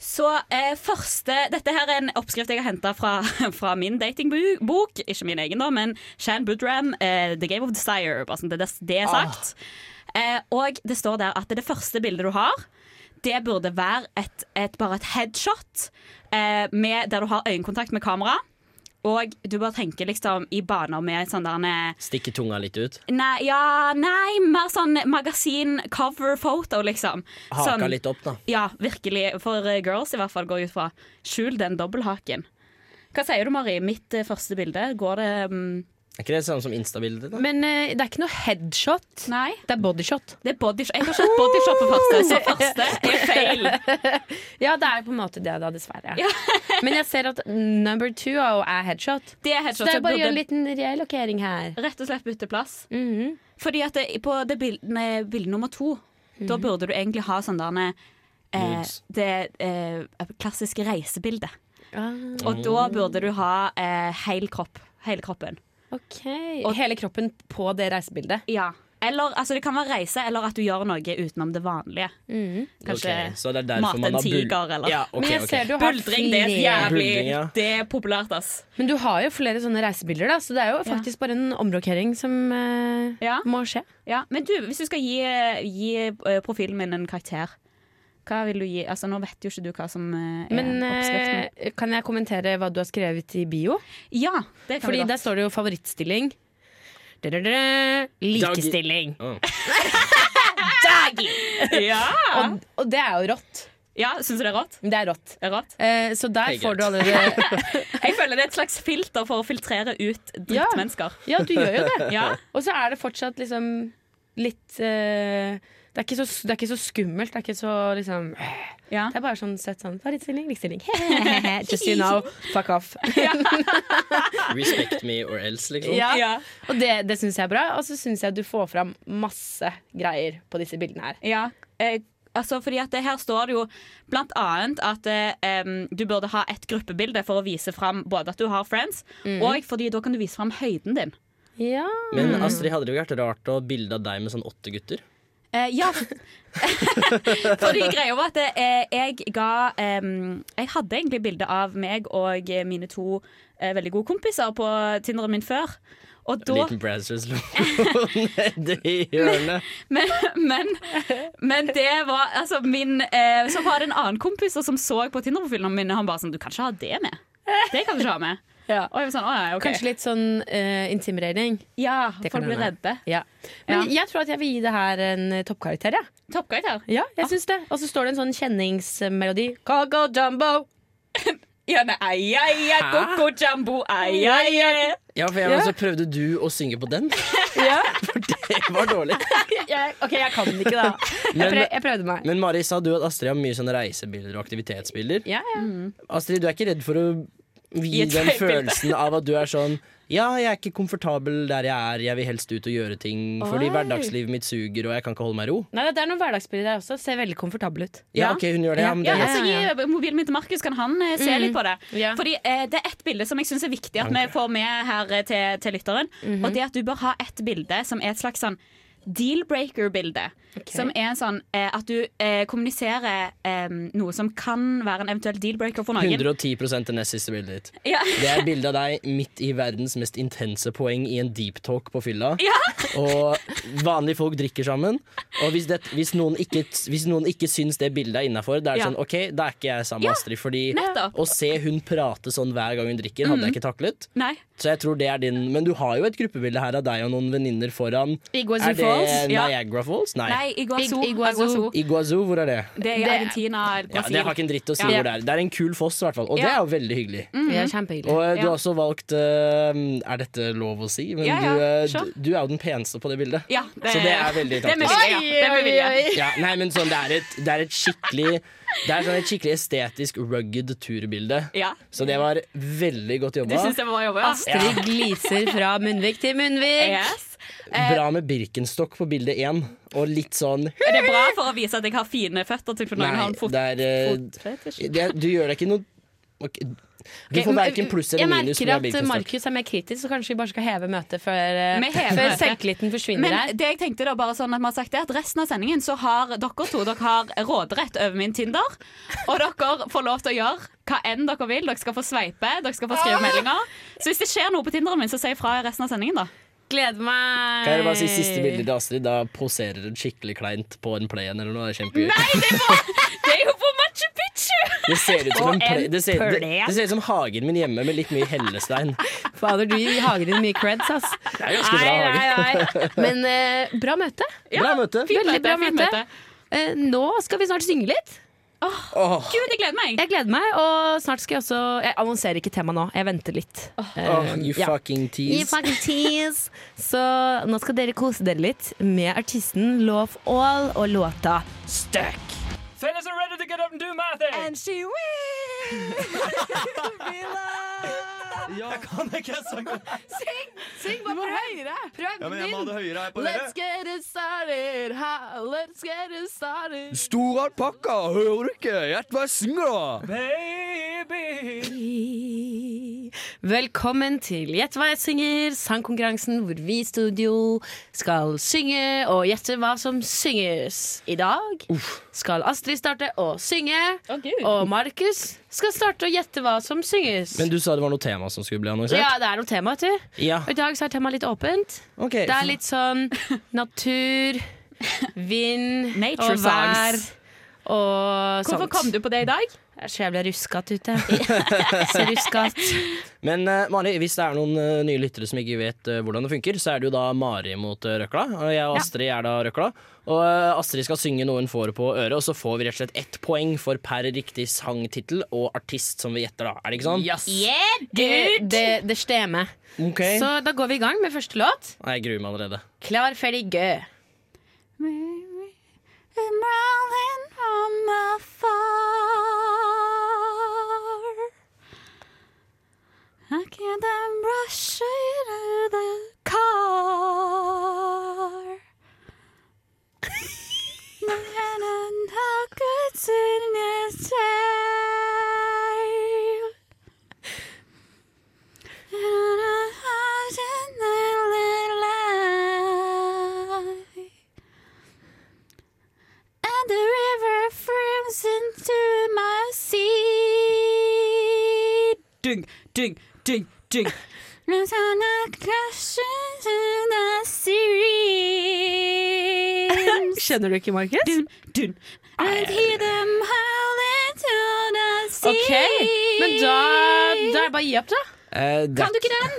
Så eh, første Dette her er en oppskrift jeg har henta fra, fra min datingbok. Ikke min egen, da, men Shan Budram, eh, 'The Game of Desire'. Bare sånn det, det er sagt. Eh, og det står der at det første bildet du har, det burde være et, et, bare et headshot eh, med, der du har øyekontakt med kamera. Og du bare tenker liksom i baner med sånn der Stikke tunga litt ut. Nei, ja, nei, mer sånn magasin-cover-photo, liksom. Haka Sånn- litt opp, da. Ja, virkelig. For eh, girls i hvert fall går ut fra. Skjul den dobbelthaken. Hva sier du, Mari? Mitt eh, første bilde, går det mm, Er ikke det sånn samme som Insta-bildet? da? Men eh, det er ikke noe headshot. Nei. Det er bodyshot. Det er bodyshot. Jeg har sett bodyshot på første, så første er feil. ja, det er på en måte det, da, dessverre. Men jeg ser at number two er headshot. Det er headshot, Så det er bare å gjøre en liten relokering her. Rett og slett bytte plass. Mhm. Fordi at det, på det bild, nei, bilde nummer to, da burde du egentlig ha sånn der eh, Nudes. Det eh, klassiske reisebildet. Ah. Og da burde du ha eh, hel kropp. Hele kroppen. Ok, Hele kroppen på det reisebildet? Ja. Eller, altså Det kan være reise, eller at du gjør noe utenom det vanlige. Kanskje okay, så det er derfor mate en tiger, eller Ja, okay, Men jeg ser du har Buldring, det er jævlig ja. Det er populært, ass. Men du har jo flere sånne reisebilder, da, så det er jo faktisk bare en omrokering som eh, må skje. Ja, Men du, hvis du skal gi, gi eh, profilen min en karakter, hva vil du gi? Altså Nå vet jo ikke du hva som eh, er Men oppskriften. eh, kan jeg kommentere hva du har skrevet i bio? Ja, det kan Fordi vi godt. der står det jo favorittstilling. Da-da-da, Likestilling. Dagi! Ja. og, og det er jo rått. Ja, Syns du det er rått? Det er rått. Det er rått. Eh, så der Det er får du allerede Jeg føler det er et slags filter for å filtrere ut drittmennesker. Ja, du gjør jo det. Ja. Og så er det fortsatt liksom litt eh, Det er, ikke så, det er ikke så skummelt. Det er ikke så liksom Det er bare sånn sett sånn Favorittstilling, likestilling. Just you know, fuck off. Respect me or else, liksom. Ja. Og det, det syns jeg er bra. Og så syns jeg du får fram masse greier på disse bildene her. Ja, eh, altså fordi at det her står det jo blant annet at eh, du burde ha et gruppebilde for å vise fram både at du har friends, mm. og fordi da kan du vise fram høyden din. Ja. Men Astrid, hadde det jo vært rart å bilde av deg med sånn åtte gutter? Eh, ja. Fordi greia var at eh, jeg ga Jeg hadde egentlig bilde av meg og mine to eh, veldig gode kompiser på Tinderen min før. Og da liten Brazzers nedi hjørnet. men, men, men det var altså min eh, Så var det en annen kompis som så på Tinder-profilene mine, og han bare sånn Du kan ikke ha det med. Det kan du ikke ha med. Og jeg var sånn, å, ja, ok. Kanskje litt sånn uh, intimidering. Ja, Det kan folk blir hende. redde. Ja. Men jeg tror at jeg vil gi det her en eh, toppkarakter. Ja. Toppkarakter? Ja, jeg synes det. Og så står det en sånn kjenningsmelodi. Coco Jumbo. Ja, nei, ai, ai, ai, Coco Jumbo, ai, ai, ai. Ja, for jeg, Ja. så prøvde du å synge på den. Ja. Det var dårlig. Jeg, ok, jeg kan den ikke, da. Jeg, Men- prøv, jeg prøvde meg. Men Mari, sa du at Astrid har mye sånne reisebilder og aktivitetsbilder? Ja, ja. Astrid, du er ikke redd for å Gi den følelsen av at du er sånn Ja, jeg er ikke komfortabel der jeg er, jeg vil helst ut og gjøre ting fordi hverdagslivet mitt suger, og jeg kan ikke holde meg i ro. Nei, det er noen hverdagsbilder der også. Ser veldig komfortabel ut. Ja, ok, hun gjør det. Ja, men det Ja, altså, gi mobilen min til Markus, kan han eh, se Mm. litt på det. Ja. Fordi eh, Det er ett bilde som jeg syns er viktig at vi får med her eh, til, til lytteren. Mhm. Og det er at du bør ha et bilde som er et slags sånn deal-breaker-bilde. Som er en sånn eh, at du eh, kommuniserer eh, noe som kan være en eventuell deal-breaker for noen. 110 det nest siste bildet ditt. Ja. Det er bilde av deg midt i verdens mest intense poeng i en deep talk på fylla. Ja. Og vanlige folk drikker sammen. Og hvis, det, hvis, noen, ikke, hvis noen ikke syns det bildet er innafor, da er det Ja. sånn OK, da er ikke jeg sammen med Ja, Astrid. Fordi nettopp. å se hun prate sånn hver gang hun drikker, hadde mm. jeg ikke taklet. Nei. Så jeg tror det er din Men du har jo et gruppebilde her av deg og noen venninner foran. Iguazu er det Falls? Niagara Falls? Nei. Nei, Iguazu. Iguazu. Iguazu. Hvor er det? Det er i Argentina. Ja, det har ikke en dritt å si Ja. hvor det er. Det er en kul foss, i hvert fall. Og det er jo veldig hyggelig. Mhm. Det er kjempehyggelig. Og eh, du har også valgt uh, Er dette lov å si? Men Ja, ja, du, eh, sure. du, er jo den peneste på det bildet. Ja, Så det er veldig Det er taktisk. Det er med vilje. Nei, men sånn, det er et, det er et skikkelig Det er sånn et skikkelig estetisk rugged turbilde. Ja. Så det var veldig godt jobba. Du synes det var jobba? ja? Astrid gliser fra munnvik til munnvik. Yes. Eh, Bra med Birkenstock på bilde én, og litt sånn er det bra for å vise at jeg har fine føtter? Til for noen har en fot, det er eh, det, Du gjør deg ikke noe okay. Du får verken pluss eller minus Jeg merker at Markus er mer kritisk, så kanskje vi bare skal heve møtet før, eh, før selvtilliten forsvinner Men her. det jeg tenkte da bare sånn at vi har sagt det At resten av sendingen så har dere to Dere har råderett over min Tinder Og dere får lov til å gjøre hva enn dere vil Dere skal få sveipe, dere skal få skrive meldinger Så hvis det skjer noe på Tinderen min Så si fra i resten av sendingen da Gleder meg. Kan jeg bare si siste bilde til Astrid? Da poserer hun skikkelig kleint på en play eller noe. Det er kjempegøy. Nei, det, var, det er jo på Machu Picchu Det ser ut som en play, det ser, det, det ser ut som hagen min hjemme med litt mye hellestein. Fader, du gir hagen din mye creds, ass. Det er ganske bra hage. Men eh, bra møte. Bra møte. Fint Veldig bra møte. møte. Eh, nå skal vi snart synge litt. Åh, Gud, jeg gleder meg Jeg gleder meg, og snart skal jeg også Jeg annonserer ikke tema nå, jeg venter litt. Oh, uh, you ja. fucking You tease. fucking tease. Så nå skal dere kose dere litt med artisten Love All og låta Stuck. Fellas are ready to get up and do my thing. And she Jeg kan ikke sangen. Syng! Syng bare prøv høyere. Prøv Ja, men jeg må ha det høyere her på Let's get it started. Ha, let's get it started. Stor alpakka, hører du ikke? Gjett hva jeg synger, da. Baby. Velkommen til Gjett hva jeg synger, sangkonkurransen hvor vi i studio skal synge og gjette hva som synges. I dag skal Astrid starte å synge, Oh, og Markus skal starte å gjette hva som synges. Men du sa det var noe tema som skulle bli annonsert? Ja, det er noe tema, vet du. Ja. Og I dag så er temaet litt åpent. Okay. Det er litt sånn natur, vind og vær. Og Hvorfor kom du på det i dag? Det er jeg ble ruskete ute. så ruskete. Men uh, Mari, hvis det er noen uh, nye lyttere som ikke vet uh, hvordan det funker, så er det jo da Mari mot røkla. Og jeg og Astrid er da røkla. Og Astrid skal synge noe hun får på øret, og så får vi rett og slett ett poeng for per riktig sangtittel og artist som vi gjetter, da. Er det ikke sånn? Yes. Yeah, Det, det, det stemmer. Okay. Så da går vi i gang med første låt. Jeg gruer meg allerede. Klar, ferdig, gø. Sea. Kjenner du ikke, Markus? Dun, dun. And hear them howling to the sea. Ok, men da, da er det bare å gi opp, da. Uh, det, Kan du ikke den?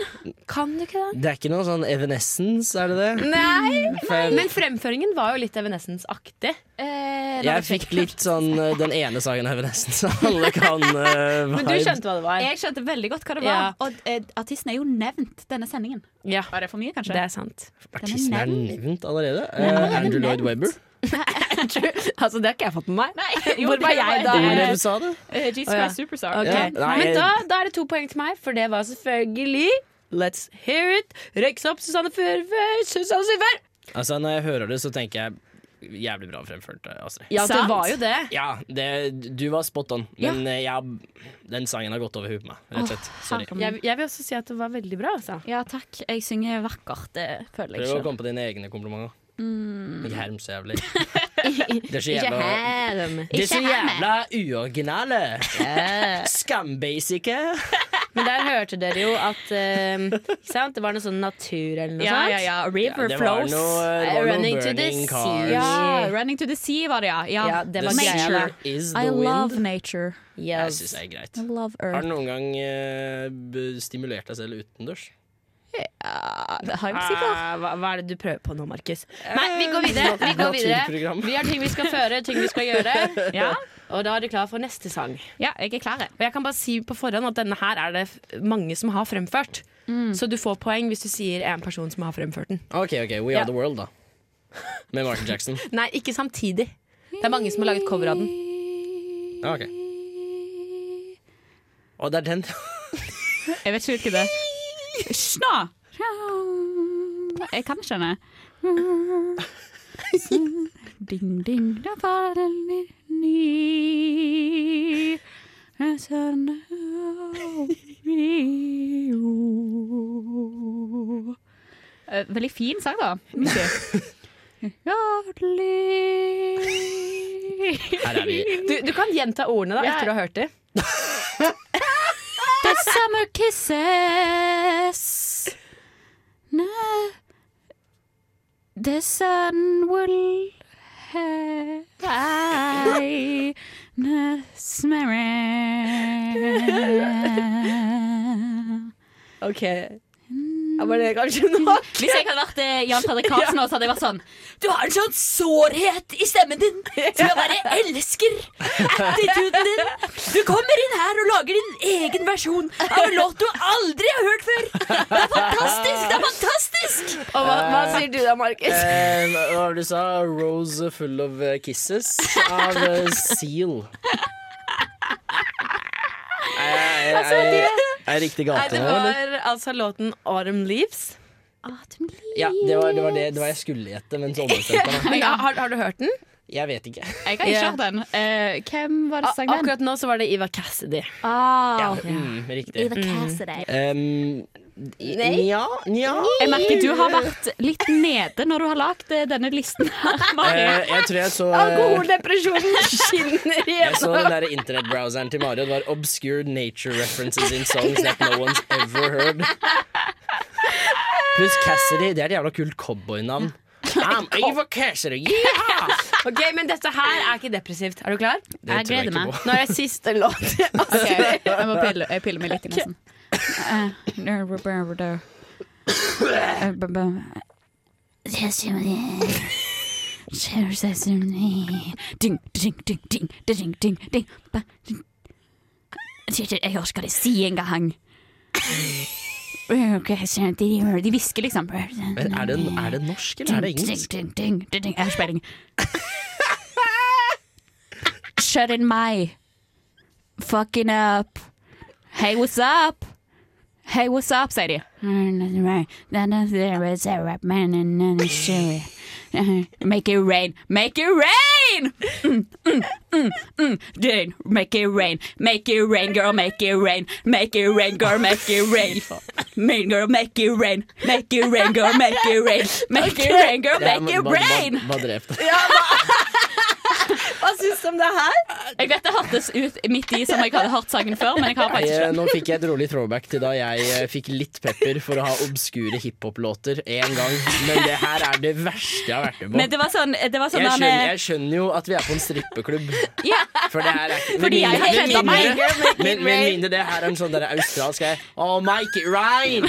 Kan du ikke den? det er ikke noe sånn Evanescence, er det det? Nei, nei. men fremføringen var jo litt Evanescence-aktig. Eh, Jeg fikk litt sånn eh, den ene sangen over nesten, så alle kan uh, Men du skjønte hva det var. Jeg skjønte veldig godt hva det var. Ja. Og uh, artisten er jo nevnt denne sendingen. Ja, Var det for mye, kanskje? det er sant. Artisten er nevnt allerede. Eh, Andrew Lloyd Webber. altså, det har ikke jeg fått med meg. Nei, Hvor var jeg da? Hvem sa det? Eh, Jesus. Christ Superstar. Okay. Ja, nei, Men da, da er det to poeng til meg, for det var selvfølgelig Let's hear it. Røyks opp, Susanne Førve. Susanne Syver. Altså, når jeg hører det, så tenker jeg jævlig bra fremført, eh, Astrid. Ja, det var jo det. Ja, det, du var spot on, men ja. jeg, den sangen har gått over huet på meg, rett og slett. Sorry. Jeg, jeg vil også si at det var veldig bra. Altså. Ja, takk. Jeg synger vakkert. Det føler jeg Prøv å komme på dine egne komplimenter. Mm. Ikke herm så jævlig. Det er så jævla. Det er så jævla uoriginale. Skambasice. Men der hørte dere jo at eh, sant? Det var noe sånn natur eller noe Ja, sånt. ja, ja. River det var flows. noe, det var noe Running to the sea. Ja, Running to the Sea var det, ja. ja. Ja, det var nature is the I wind. love nature. nature. Jeg Yes. syns det er greit. I love Har du noen gang uh, stimulert deg selv utendørs? Ja, det har jeg sikkert. Ah, hva, hva er det du prøver på nå, Markus? Nei, vi går videre. Vi går videre Vi har ting vi skal føre, ting vi skal gjøre. Ja. Og da er du klar for neste sang. ja, jeg er klar. Og jeg kan bare si på forhånd at denne her er det mange som har fremført. Så du får poeng hvis du sier en person som har fremført den. OK, ok, We Ja. Are The World, da. Med Martin Jackson. Nei, ikke samtidig. Det er mange som har laget cover av den. Ja, ok. Å, det er den. Jeg vet ikke hvilken det er. Hysj nå! Jeg kan ikke denne. Ding, ding, da var det ny Veldig fin sang, da. Her er. Du, du kan gjenta ordene da, etter du har hørt dem. Summer kisses no. The sun will high Ok. Var det kanskje nok? Hvis jeg hadde vært eh, Jan Fredrik Karlsen, nå, så hadde jeg vært sånn Du har en sånn sårhet i stemmen din til å være elsker. Attituden din. Du kommer inn her og lager din egen versjon av en låt du aldri har hørt før. Det er fantastisk! Det er fantastisk! Og hva, hva sier du da, Markus? Eh, hva var det du sa? Rose full of eh, kisses av eh, Seal. Eh, Altså, er, er riktig Nei, det nå, eller? var altså låten Autumn Leaves. Ja, det var, det var det, det var jeg skulle gjette, men så ombestemte jeg meg. Men, ja, har, har du hørt den? Jeg vet ikke. Jeg har ikke hørt den. Eh, hvem var det som sang den? Akkurat nå så var det Ivar Cassidy. Ah, Ja, mm, riktig. Eva Cassidy. Um, Nja, nja Jeg merker du har vært litt nede når du har lagd eh, denne listen. her, Eh, jeg tror jeg så Alkoholdepresjonen skinner Jeg så den der internettbrowseren til Mario. Det var 'Obscure nature references in songs that no one's ever heard'. Pluss Cassidy. Det er et jævla kult cowboynavn. I'm Ava Cassidy, yeah! Ok, Men dette her er ikke depressivt. Er du klar? Det jeg gleder meg. Nå er det siste låt. okay. jeg må pille, jeg piller meg litt i nesen. Jeg orker ikke si en gang. De hvisker liksom. Men er det, er det norsk, eller er det engelsk? Jeg har ikke Shut in my fucking up. Hey, what's up? Hey, what's up, sier de. Make it rain, make it rain! Mm, mm, mm, mm. Dude, make it rain, make it rain, girl, make it rain, make it rain, girl, make it rain. Mean girl, make it rain, make it rain, girl, make it rain, make it rain, girl, make it rain. Det. Hva syns du om det her? Jeg vet det hørtes ut midt i som jeg hadde hørt sangen før, men jeg har faktisk ikke. nå fikk jeg et rolig throwback til da jeg eh, fikk litt pepper for å ha obskure hiphop-låter én gang. Men det her er det verste jeg har vært med på. Men det var sånn, det var sånn jeg, skjønner, jeg skjønner jo at vi er på en strippeklubb. Ja. For det her er ikke Fordi jeg med hevda meg. mindre- Men mindre det her er en sånn der australsk Oh, make it rain!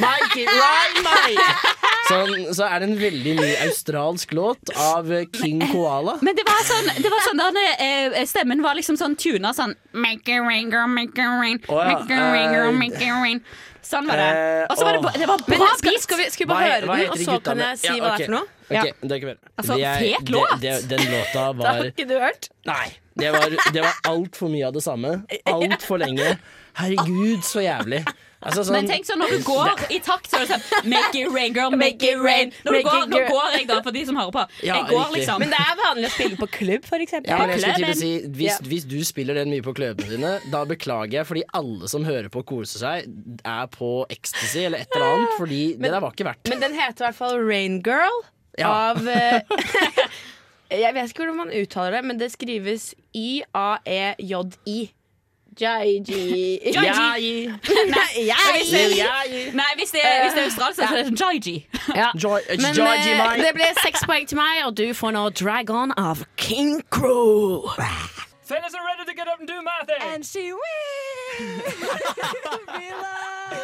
Make it rain, mate! Sånn, så er det en veldig ny australsk låt av eh, King Koala. Men det var sånn, det var sånn der, eh, Stemmen var liksom sånn tuna sånn Make it rain, girl, make it rain. Å, ja. Make it rain, girl, Eh, make it rain. Sånn var det. eh, Og så var det, ba- det var Men bra skal, beat. skal, vi, skal vi bare Hva he- høre hva den, heter og de så gutta kan med- jeg si Ja, hva det ok. er for noe? Ok, det er ikke mer. Altså, fet det- låt. det- Den låta Det har var ikke du hørt? Nei. Det var, det var altfor mye av det samme. Altfor lenge. Herregud, så jævlig. Altså, sånn, Men tenk sånn når du går i takt, så er det sånn Make it rain, girl, make it rain. Når du går, it nå går jeg, da, for de som hører på. Ja, Jeg går liksom Men det er vanlig å spille på klubb, for eksempel. Ja, men klubben. si hvis, hvis du spiller den mye på klubbene dine, da beklager jeg, fordi alle som hører på og koser seg, er på ecstasy eller et eller annet. Fordi det der var ikke verdt. Men den heter i hvert fall Rain Girl Ja. av eh, Jeg vet ikke hvordan man uttaler det, men det skrives E Y-A-E-J-I. Jaiji. Jaiji. Nei, Hvis det- er, hvis det er australsk, så er det Jaiji. Ja. Men eh, det ble seks poeng til meg, og du får nå Dragon of King Crew. Fellas are ready to get up and do my thing. And she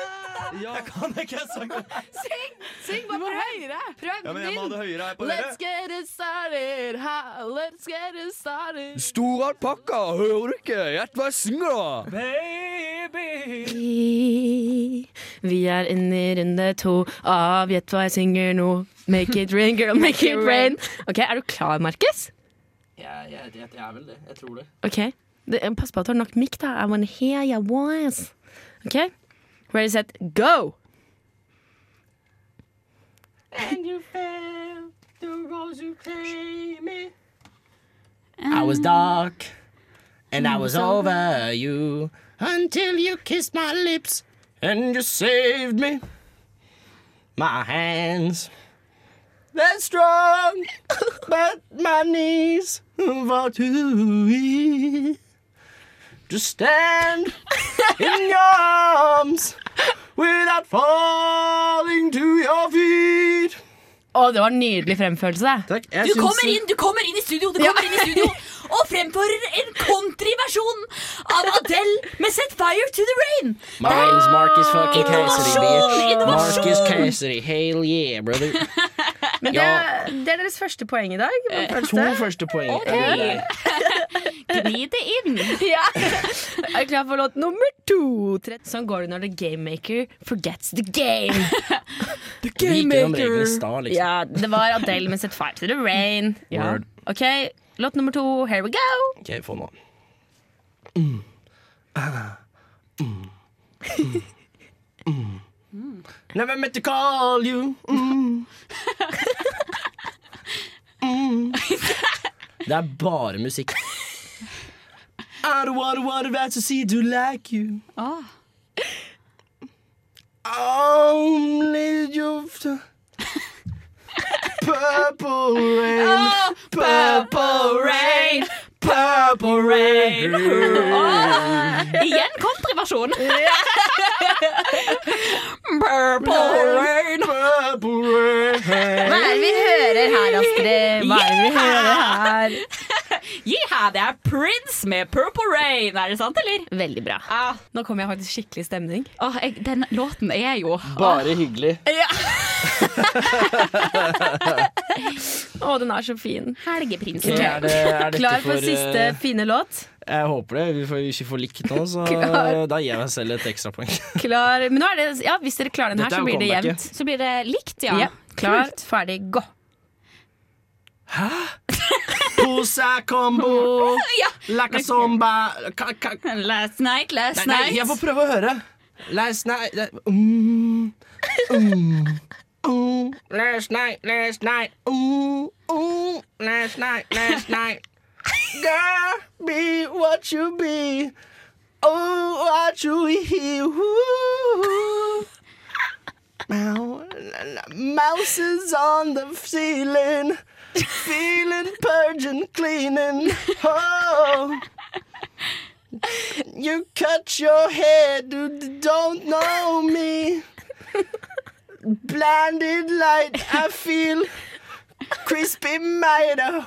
Jeg kan ikke sangen. Syng! Syng bare prøv høyere. Prøv Ja, men jeg må ha det høyere her på Let's dere. get it started. Ha, let's get it started. Stor alpakka, hører du ikke? Gjett hva jeg synger, da. Baby. Vi er inne i runde to av Gjett hva jeg synger nå. Make it rain, girl, make it rain. Ok, Er du klar, Markus? Jeg, jeg, jeg, jeg er vel det. Jeg tror det. Ok, det, Pass på at du har nok mikk, da. I wanna hear your voice. Ok, Ready, set, go! And you fell the rose you claim me. I was dark and I was over you until you kissed my lips and you saved me. My hands, they're strong, but my knees are too weak to stand in your arms without falling to your feet. Å, det var en nydelig fremførelse. Takk. Du kommer inn, du kommer inn i studio, du kommer inn i studio og fremfører en countryversjon av Adele med Set Fire to the Rain. My name's Marcus fucking Cassidy, bitch. Innovasjon! Marcus Cassidy, hell yeah, brother. Men det, Ja. det er deres første poeng i dag. Første. To første poeng. Gni det inn. Ja. Er klar for låt nummer to? Sånn går det når the gamemaker forgets the game. The gamemaker. liksom. Ja, det var Adele med Set Fire to the Rain. Ja. Ok, Låt nummer to, here we go. Ok, få nå. Mm. Ah. Mm. Mm. Mm. Never meant to call you. Mm. Mm. Det er bare musikk. I don't wanna want about to see to like you. Ah. Only you've Purple rain, purple rain, purple rain. Igjen countryversjon. Purple rain. Hva er det vi hører her, Astrid? Hva er det vi hører her? Jiha, det er Prince med Purple Rain. Er det sant, eller? Veldig bra. Ah. Nå kommer jeg faktisk skikkelig stemning. Åh, jeg, den låten er jo Bare hyggelig. Å, den er så fin. Helgeprinsen. Er det- er Klar for for, siste uh, fine låt? Jeg håper det. Vi får ikke få likt nå, så da gir jeg meg selv et ekstrapoeng. Klar. Men nå er det, ja, hvis dere klarer den her, er så blir det jevnt. Så blir det likt, ja. Ja. Klart, ferdig, gå. Pusa combo, Ja. like a zomba ka, ka. Last night, last Nei, nei, jeg får prøve å høre. Last night mm, mm, mm, Last night, last night. Mm, mm, Last night, last night. Girl, be what you be. Oh, what you hear. Mouse- Mouses on the ceiling Feeling purging, cleaning Oh you cut your hair, dude, don't know me. Blinded light, I feel crispy mitre.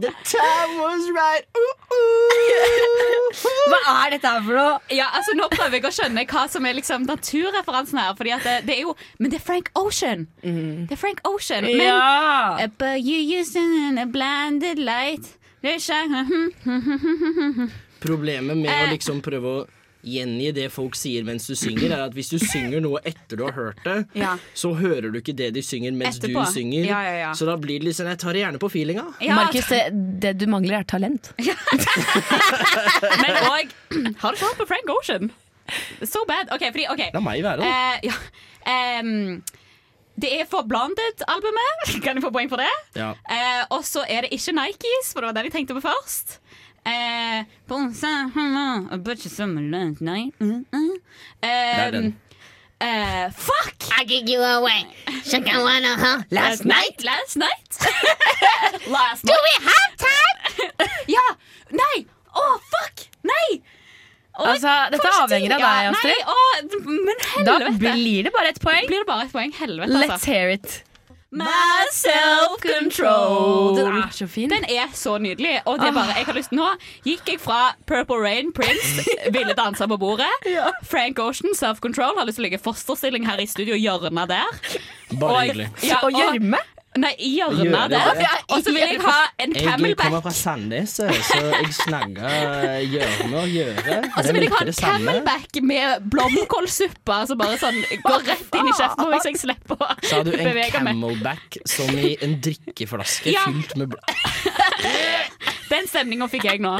The time was right. Hva er dette her for noe? Ja, altså Nå prøver jeg å skjønne hva som er liksom naturreferansen her. Fordi at det, det er jo Men det er Frank Ocean. Det er Frank Ocean. Men Ja. Uh, But you using a blinded light Problemet med å Eh. liksom prøve å gjengi det folk sier mens du synger, er at hvis du synger noe etter du har hørt det, Ja. så hører du ikke det de synger mens Etterpå. du synger. Ja, ja, ja. Så da blir det sånn Jeg tar det gjerne på feelinga. Ja. Markus, det, det du mangler, er talent. Men òg Har du hørt på Frank Ocean? So bad. OK, fordi OK. La meg være, da. Uh, ja. Um, det er for Blonded-albumet. Kan jeg få poeng for det? Ja. Eh, og så er det ikke Nikes, for det var den jeg tenkte på først. Eh, night. Den. Eh, fuck! I give you away. Shaka wanna, huh? Last night? Last night. last Do we have time? Ja! Nei! Å, fuck! Nei! Oh, Altså, dette avhenger av deg, Astrid. Nei, oh, men Da helvete. blir det bare ett poeng. Blir det bare et poeng? Helvete, Let's altså. hear it. My self-control. Den er så fin. Den er så nydelig. Og det er bare, jeg har lyst, nå gikk jeg fra Purple Rain, Prince, ville danse på bordet. Frank Ocean, Self-Control, har lyst til å ligge fosterstilling her i studio, hjørnet der. Bare Og- hyggelig. Ja, Og gjørme? Nei, hjørnet det. der. Og så vil jeg ha en camelback. Jeg kommer fra Sandnes, så jeg snakka gjørme og gjøre. Og så vil jeg ha en camelback med blomkålsuppe. som bare sånn går rett inn i kjeften på meg, så jeg slipper å bevege meg. Sa du en camelback som i en drikkeflaske Ja. fylt med blod? Den stemninga fikk jeg nå.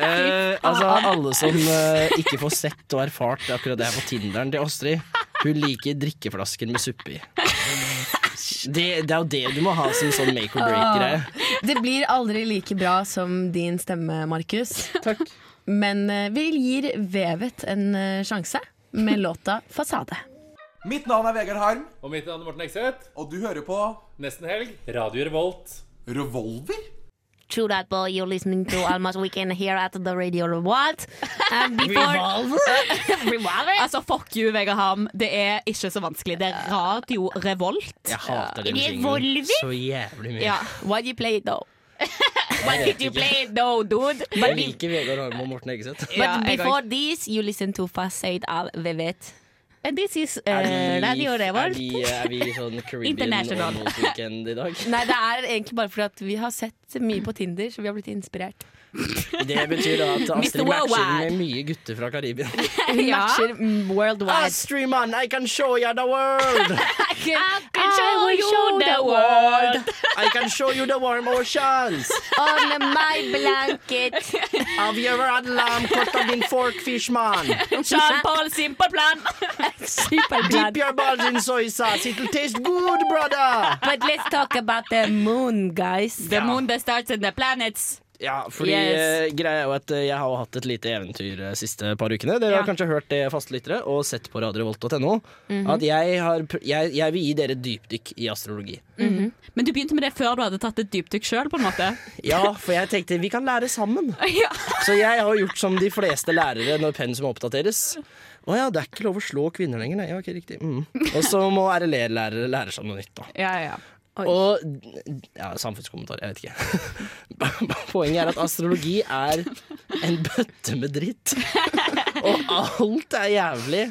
Eh, altså, alle som eh, ikke får sett og erfart akkurat det her på Tinderen til Astrid, hun liker drikkeflasken med suppe i. Det, det er jo det du må ha som sånn make or break-greie. Det blir aldri like bra som din stemme, Markus. Men eh, vi gir Vevet en eh, sjanse med låta 'Fasade'. Mitt navn er Vegard Harm. Og mitt navn er Morten Ekseth. Og du hører på Nesten helg. Radio Revolt. Revolver? True that, boy. You're listening to Almas Weekend here at the Radio Revolt. Um, before Revolver? Altså, fuck you, Vegard Ham. Det er ikke så vanskelig. Det er Radio Revolt. Jeg hater den Revolver? jinglen så jævlig mye. Yeah. Why you play it though? Why did you play it though, dude? Jeg liker Vegard Harm og Morten Eggeseth. But before this, you listen to Facade av Vevet. And this is Er uh, Radio er vi, er vi sånn Caribbean International. Weekend i dag? Nei, det er egentlig bare fordi at vi har sett mye på Tinder, så vi har blitt inspirert. Det betyr da at Astrid matcher med mye gutter fra Karibia. ja. matcher worldwide. Astrid, man, I can show you the world! I can show you the world. I can show you the warm oceans! On my blanket. Have you ever had lamb cut of in fork fish, man? Jean-Paul Simpelplan. Dip your balls in soy sauce, it'll taste good, brother! But let's talk about the moon, guys. The moon that starts in the planets. Ja, fordi Yes. eh, greia er jo at eh, jeg har hatt et lite eventyr de siste par ukene. Dere Ja. har kanskje hørt det, fastlyttere, og sett på radiorevolt.no. Mhm. At jeg, har, jeg, jeg vil gi dere et dypdykk i astrologi. Mhm. Men du begynte med det før du hadde tatt et dypdykk sjøl, på en måte. Ja, for jeg tenkte vi kan lære sammen. Ja. Så jeg har gjort som de fleste lærere når pensum oppdateres. Å ja, det er ikke lov å slå kvinner lenger. Nei, ja, ikke riktig. Mm. Og så må RLE-lærere lære seg noe nytt, da. Ja, ja. Og ja, samfunnskommentar, jeg vet ikke. Poenget er at astrologi er en bøtte med dritt. Og alt er jævlig.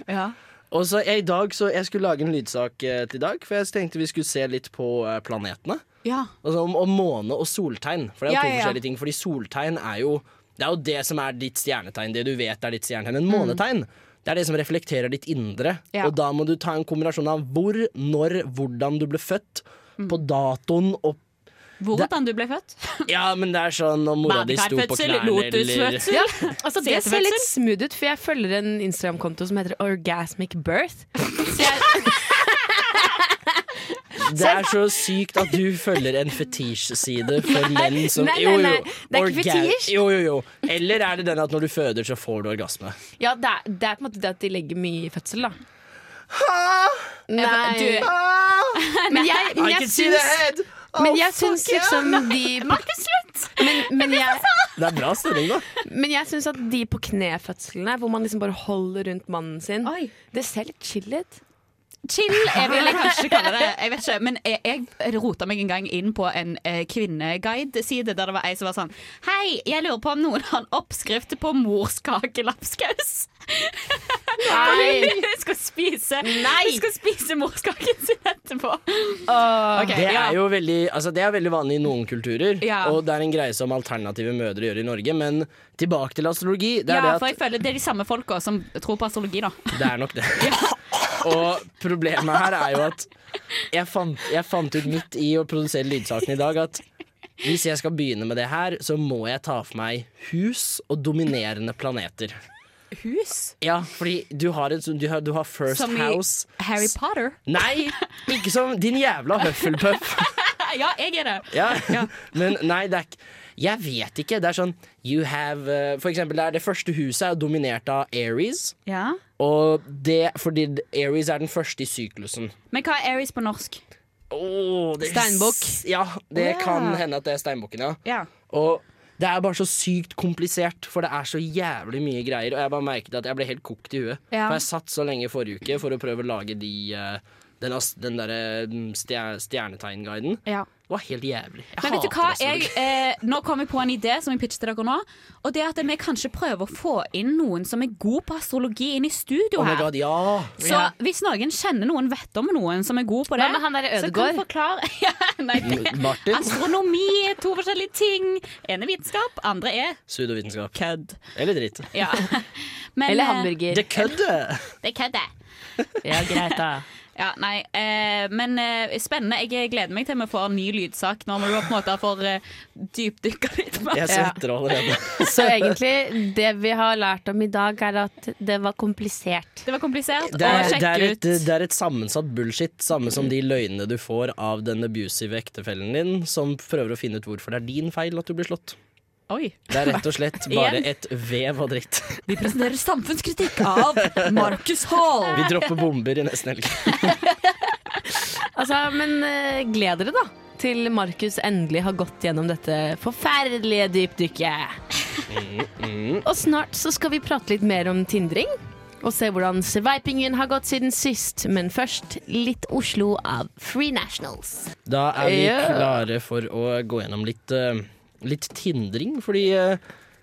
Og så jeg, i dag, så jeg skulle lage en lydsak eh, til i dag, for jeg tenkte vi skulle se litt på eh, planetene. Ja. Altså om, om måne og soltegn. For det er Ja, to ja, ja. forskjellige ting. Fordi soltegn er jo det er jo det som er ditt stjernetegn. Det du vet er ditt stjernetegn. En Mm. månetegn, Det er det som reflekterer ditt indre. Ja. Og da må du ta en kombinasjon av hvor, når, hvordan du ble født. På datoen og Hvordan du ble født? Ja, men det er sånn om mora di sto på knærne eller. Ja, altså Det ser litt smooth ut, for jeg følger en Instagram-konto som heter Orgasmic Birth. Så jeg, Det er så sykt at du følger en fetisj-side for Nei, menn som nei, nei, Jo, jo. nei, det er ikke fetisj. Jo, jo, jo. Eller er det den at når du føder, så får du orgasme? ja, det er, det er på en måte det at de legger mye i fødsel, da. Nei. Nei. Men jeg, men jeg syns! Men jeg syns liksom de men, men jeg, Det er bra stilling, da. men jeg syns at de på knefødslene, hvor man liksom bare holder rundt mannen sin, det ser litt chill ut. Chill, jeg vil kanskje kalle det. Jeg vet ikke, men jeg, jeg rota meg en gang inn på en eh, kvinneguide-side der det var ei som var sånn Hei, jeg lurer på om noen har en oppskrift på morskakelapskaus. Nei. Hun skal spise Nei. Hun skal spise morskaken sin etterpå. Ok, det ja. er jo veldig, altså det er veldig vanlig i noen kulturer, Ja. og det er en greie som alternative mødre gjør i Norge. Men tilbake til astrologi. Det er ja, det for jeg føler det er de samme folka som tror på astrologi, da. Det er nok det. Og problemet her er jo at jeg fant, jeg fant ut midt i å produsere lydsaken i dag at hvis jeg skal begynne med det her, så må jeg ta for meg hus og dominerende planeter. Hus? Ja, fordi du har, en, du har, du har First Som i Harry Potter. Nei, ikke som din jævla Hufflepuff. ja, jeg er det. Ja, men nei, det er ikke Jeg vet ikke. Det er sånn you have uh, For eksempel, det, det første huset er dominert av Aries. Ja. Og det fordi Aries er den første i syklusen. Men hva er Aries på norsk? Oh, det, Steinbukk. Ja, det yeah. kan hende at det er steinbukken, ja. Ja. Og det er bare så sykt komplisert, for det er så jævlig mye greier. Og jeg bare merket at jeg ble helt kokt i huet. Ja. For jeg satt så lenge i forrige uke for å prøve å lage de eh, den, den derre mm, stjernetegnguiden. Ja. Det var helt jævlig. Jeg Men vet du hva? Jeg, eh, nå kom jeg på en idé som jeg pitchet til dere nå. Og det er at vi kanskje prøver å få inn noen som er god på astrologi, inn i studio Oh my her. god, ja. Så Ja. hvis noen kjenner noen, vet om noen som er god på det, Hva med han der så kan Ødegaard? du forklare ja, nei, det- Martin. Astronomi er to forskjellige ting. En er vitenskap, andre er Pseudovitenskap. kødd. Eller dritt. Ja. Men, Eller eh, hamburger. Det kødder! Det er kødd, det. Ja, greit, da. Ja, nei, eh, men eh, spennende. Jeg gleder meg til vi får en ny lydsak når vi på en måte får eh, dypdykka litt mer. Jeg svetter allerede. Så egentlig, det vi har lært om i dag, er at det var komplisert. Det var komplisert Det er, å det, er et, ut. det er et sammensatt bullshit, samme som de løgnene du får av den abusive ektefellen din, som prøver å finne ut hvorfor det er din feil at du blir slått. Oi. Det er rett og slett bare et vev av dritt. Vi presenterer samfunnskritikk av Marcus Hall. Vi dropper bomber i nesten helg. Altså, men eh, gled dere, da. Til Markus endelig har gått gjennom dette forferdelige dypdykket. Og snart så skal vi prate litt mer om tindring. Og se hvordan sveipingen har gått siden sist. Men først litt Oslo av Free Nationals. Da er vi klare for å gå gjennom litt, eh, litt tindring, fordi eh,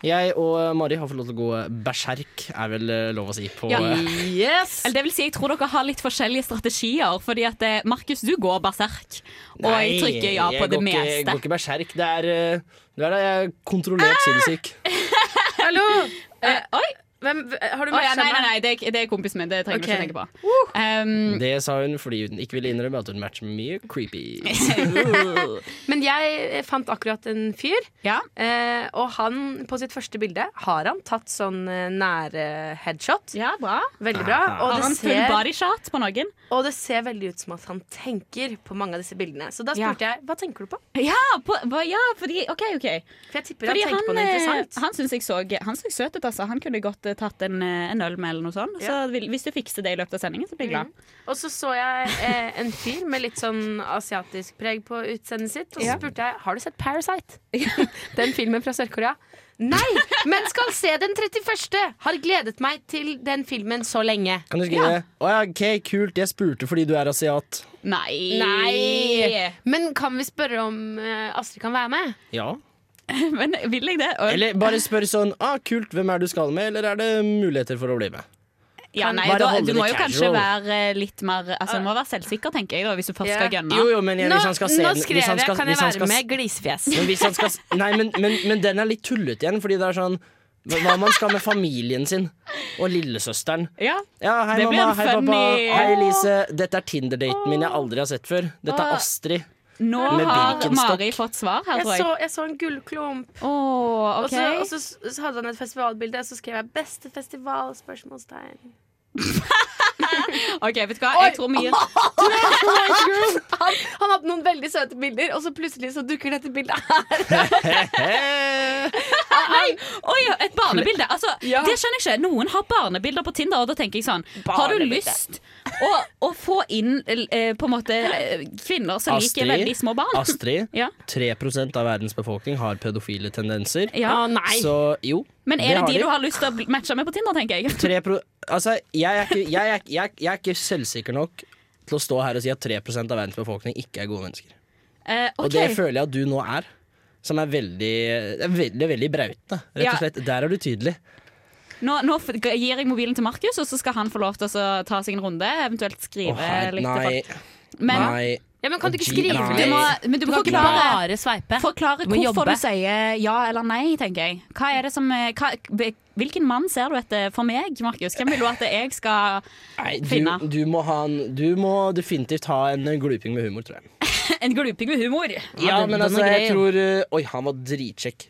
jeg og Mari har fått lov til å gå berserk, er vel eh, lov å si. På, Ja. eh, Yes! Eller det vil si, jeg tror dere har litt forskjellige strategier. Fordi at eh, Markus, du går berserk. Og jeg trykker ja på det meste. Nei, Jeg går ikke berserk. Det er, eh, det er da jeg er kontrollert sinnssyk. Hallo! Eh, oi! Hvem, har du oh, ja, nei, nei, nei, det er, det er kompisen min. Det trenger vi Ok. ikke tenke på. Um, Det sa hun fordi hun ikke ville innrømme at hun matcher mye creepy. Men jeg fant akkurat en fyr, ja. eh, og han på sitt første bilde har han tatt sånn eh, nære headshot. ja, bra. Veldig bra. Og Har det, han full ser, på noen? og det ser veldig ut som at han tenker på mange av disse bildene. Så da Ja. spurte jeg hva tenker du på? Ja, på, ja fordi OK, OK. For jeg tipper Fordi han tenker på noe eh, interessant. han syns jeg så Han så søt ut, altså. Han kunne godt eh, tatt en, eh, en øl med eller noe sånt. Så Ja. vil- hvis du fikser det i løpet av sendingen, så blir jeg glad. Og så så jeg eh, en fyr med litt sånn asiatisk preg på utseendet sitt. Og så Ja. spurte jeg har du sett Parasite. den filmen fra Sør-Korea. Nei, men skal se den 31. Har gledet meg til den filmen så lenge. Kan du skrive Å ja, ok, kult, jeg spurte fordi du er asiat. Nei. Nei. Men kan vi spørre om eh, Astrid kan være med? Ja. Men vil jeg det? Og, Eller bare spør sånn ah, kult, hvem er du skal med, eller er det muligheter for å bli med? ja, nei, da, du må jo kanskje være eh, litt mer Altså, du må være selvsikker, tenker jeg, da, hvis du først skal gønne. Jo, jo, men jeg, hvis han skal se nå nå skrev jeg 'kan jeg være med', glisefjes. Men, hvis han skal, nei, men, men, men den er litt tullete igjen, fordi det er sånn Hva man skal med familien sin og lillesøsteren. Ja, hei mamma, hei pappa, funny- hei Elise. Dette er Tinder-daten min jeg aldri har sett før. Dette er Astrid. Nå har Mari fått svar her, Jeg tror så, jeg. jeg så en gullklump. Åh, Og så, og så, så hadde han et festivalbilde, og så skrev jeg 'beste festival?' spørsmålstegn. Ok, vet du hva? Jeg tror mye han, han hadde noen veldig søte bilder, og så plutselig så dukker dette bildet her. Nei! Oi, et barnebilde. Altså, Ja. Det skjønner jeg ikke. Noen har barnebilder på Tinder, og da tenker jeg sånn Har du lyst å, å få inn eh, på en måte eh, kvinner som liker veldig små barn? Astrid, Ja. 3% av verdens befolkning har pedofile tendenser. Ja. Nei. Så jo. Men er det, det de du har lyst til å matche med på Tinder, tenker jeg? 3 pro altså, jeg, er ikke, jeg, er, jeg, jeg er ikke selvsikker nok til å stå her og si at 3 av verdens befolkning ikke er gode mennesker. Eh, Og det føler jeg at du nå er. Som er veldig, er veldig, veldig brautende, rett og slett. Der er du tydelig. Nå, nå gir jeg mobilen til Markus, og så skal han få lov til å ta seg en runde. Eventuelt skrive oh, her- litt nei. Men, Nei. Ja, men kan du ikke skrive nei. Du må, men du må ikke bare sveipe. forklare Du må hvorfor jobbe. du sier ja eller nei, tenker jeg. Hva er det som, eh, hva, hvilken mann ser du etter for meg, Markus? Hvem vil du at jeg skal Nei, du, finne? du, må ha en, du må definitivt ha en gluping med humor, tror jeg. En gluping med humor. Ja, den- men altså, jeg tror uh, Oi, han var dritkjekk.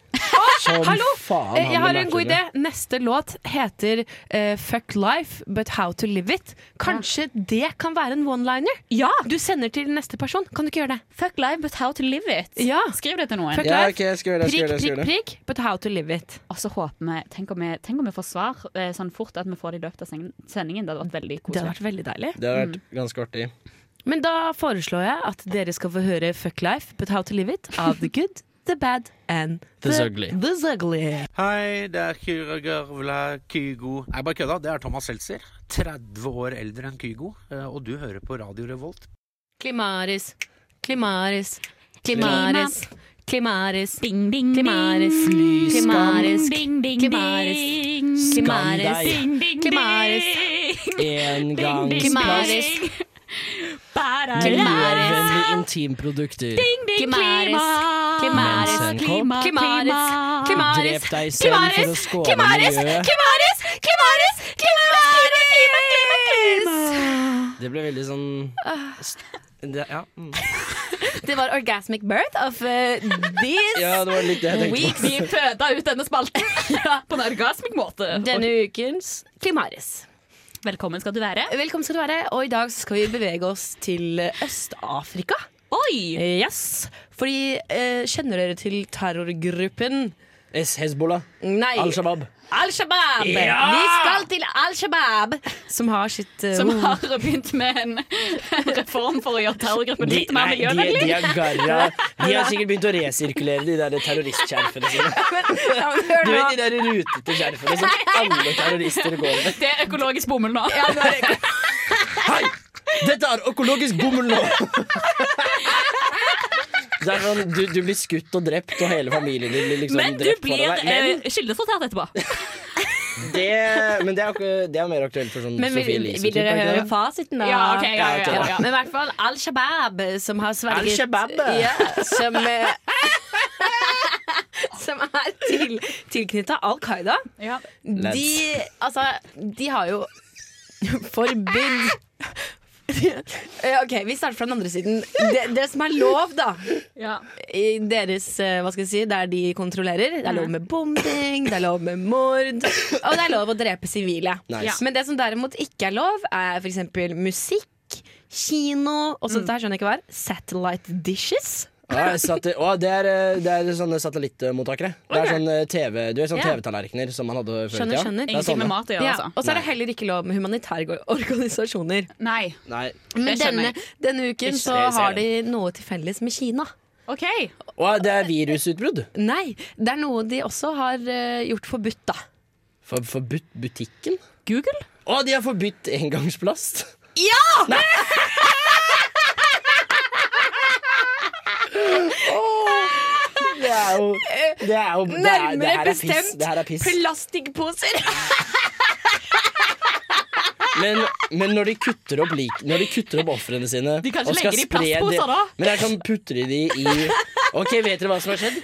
Som Hallo! faen. Eh, Jeg har en god idé. Neste låt heter eh, Fuck Life, but how to live it. Kanskje det kan være en one-liner? Ja! Du sender til neste person. Kan du ikke gjøre det? Fuck life, but how to live it. Ja. Skriv det til noen. Fuck Ja, life, ok, jeg skal gjøre det, jeg skal prikk, gjøre det, jeg skal prikk, prikk, but how to live it. Og så håper vi Tenk om vi, tenk om vi får svar eh, sånn fort at vi får det i løpet av sendingen. Det hadde vært veldig Det hadde vært veldig deilig. Det har vært ganske artig. Men da foreslår jeg at dere skal få høre Fuck Life, but how to live it av The Good, The Bad and The Zugly. The Zugly. Hei, det er Kyra Gørvla Kygo Nei, bare kødda. Det er Thomas Seltzer. 30 år eldre enn Kygo. eh, Og du hører på Radio Revolt. Klimaris, klimaris, klimaris, klimaris, Bing, bing, klimaris, Bing, klimaris, Bing, bing, klimaris, ding. klimaris, Ding, ding, klimaris, ding. Engangsplast. Bara- Miljøvennlige intimprodukter. Ding, ding, klima. klimaris, klima, klima. klimaris, Drep deg selv for å skåne klimaris, miljøet. klimaris, klimaris, klimaris, klimaris. Det ble veldig sånn det, ja. mm. Det var orgasmic birth of uh, this ja, det var litt det jeg tenkte Vi, på. vi føda ut denne spalten på en orgasmic måte. denne ukens Klimaris. Velkommen skal du være. Velkommen skal du være, og i dag skal vi bevege oss til Øst-Afrika. Oi! Yes, fordi eh, Kjenner dere til terrorgruppen Es Hezbollah. Nei, Al-Shabaab. Al-Shabaab! Ja! Vi skal til Al-Shabaab, som har sitt uh, Som har begynt med en reform for å gjøre terrorgruppen litt mer de, miljøvennlig. de, garra, de har sikkert begynt å resirkulere de der terroristskjerfene sine. Ja, Du vet de der rutete skjerfene som alle terrorister går med. Det er økologisk bomull nå. Ja, det er Hei! Dette er økologisk bomull nå! Det er sånn, du, du blir skutt og drept, og hele familien din blir liksom Men drept blir foran deg. Men, du blir kildesortert etterpå. det, men det, er, det er mer aktuelt for sånn Men vil, Sophie Elise. vil dere er høre fasiten, da? Ja, ok, ja, ja, ja, ja. Men i hvert fall Al-Shabaab, som har sverget Al-Shabaab? Ja, som eh, Som er til, tilknytta Al Qaida. Ja. De, altså, de har jo forbydd Eh, Ok, Vi starter fra den andre siden. Det, det som er lov, da, Ja. i deres eh, Hva skal jeg si, der de kontrollerer, det er lov med bombing, det er lov med mord, og det er lov å drepe sivile. Nice. Men det som derimot ikke er lov, er f.eks. musikk, kino Og sånt det her skjønner jeg ikke hva er. Satellite dishes. Ja, satte, å, det, er, eh, det er sånne satellittmottakere. Det er sånn eh, TV Du er sånn Ja. TV-tallerkener som man hadde før i Skjønner, tida? skjønner. Ingenting med mat å gjøre, Ja, altså. og så er det heller ikke lov med humanitære organisasjoner. Nei. Nei. Men denne, denne uken så har de noe til felles med Kina. OK. Og det er virusutbrudd. Nei, det er noe de også har eh, gjort forbudt, da. For, forbudt butikken? Google? Å, de har forbudt engangsplast! Ja! Det er jo Det er jo det er, det Nærmere her er piss. bestemt Det her er piss. plastikkposer. Men, men når de kutter opp lik Når de kutter opp ofrene sine De kan ikke legge det i plastposer, da. Men jeg kan de de i Ok, vet dere hva som har skjedd?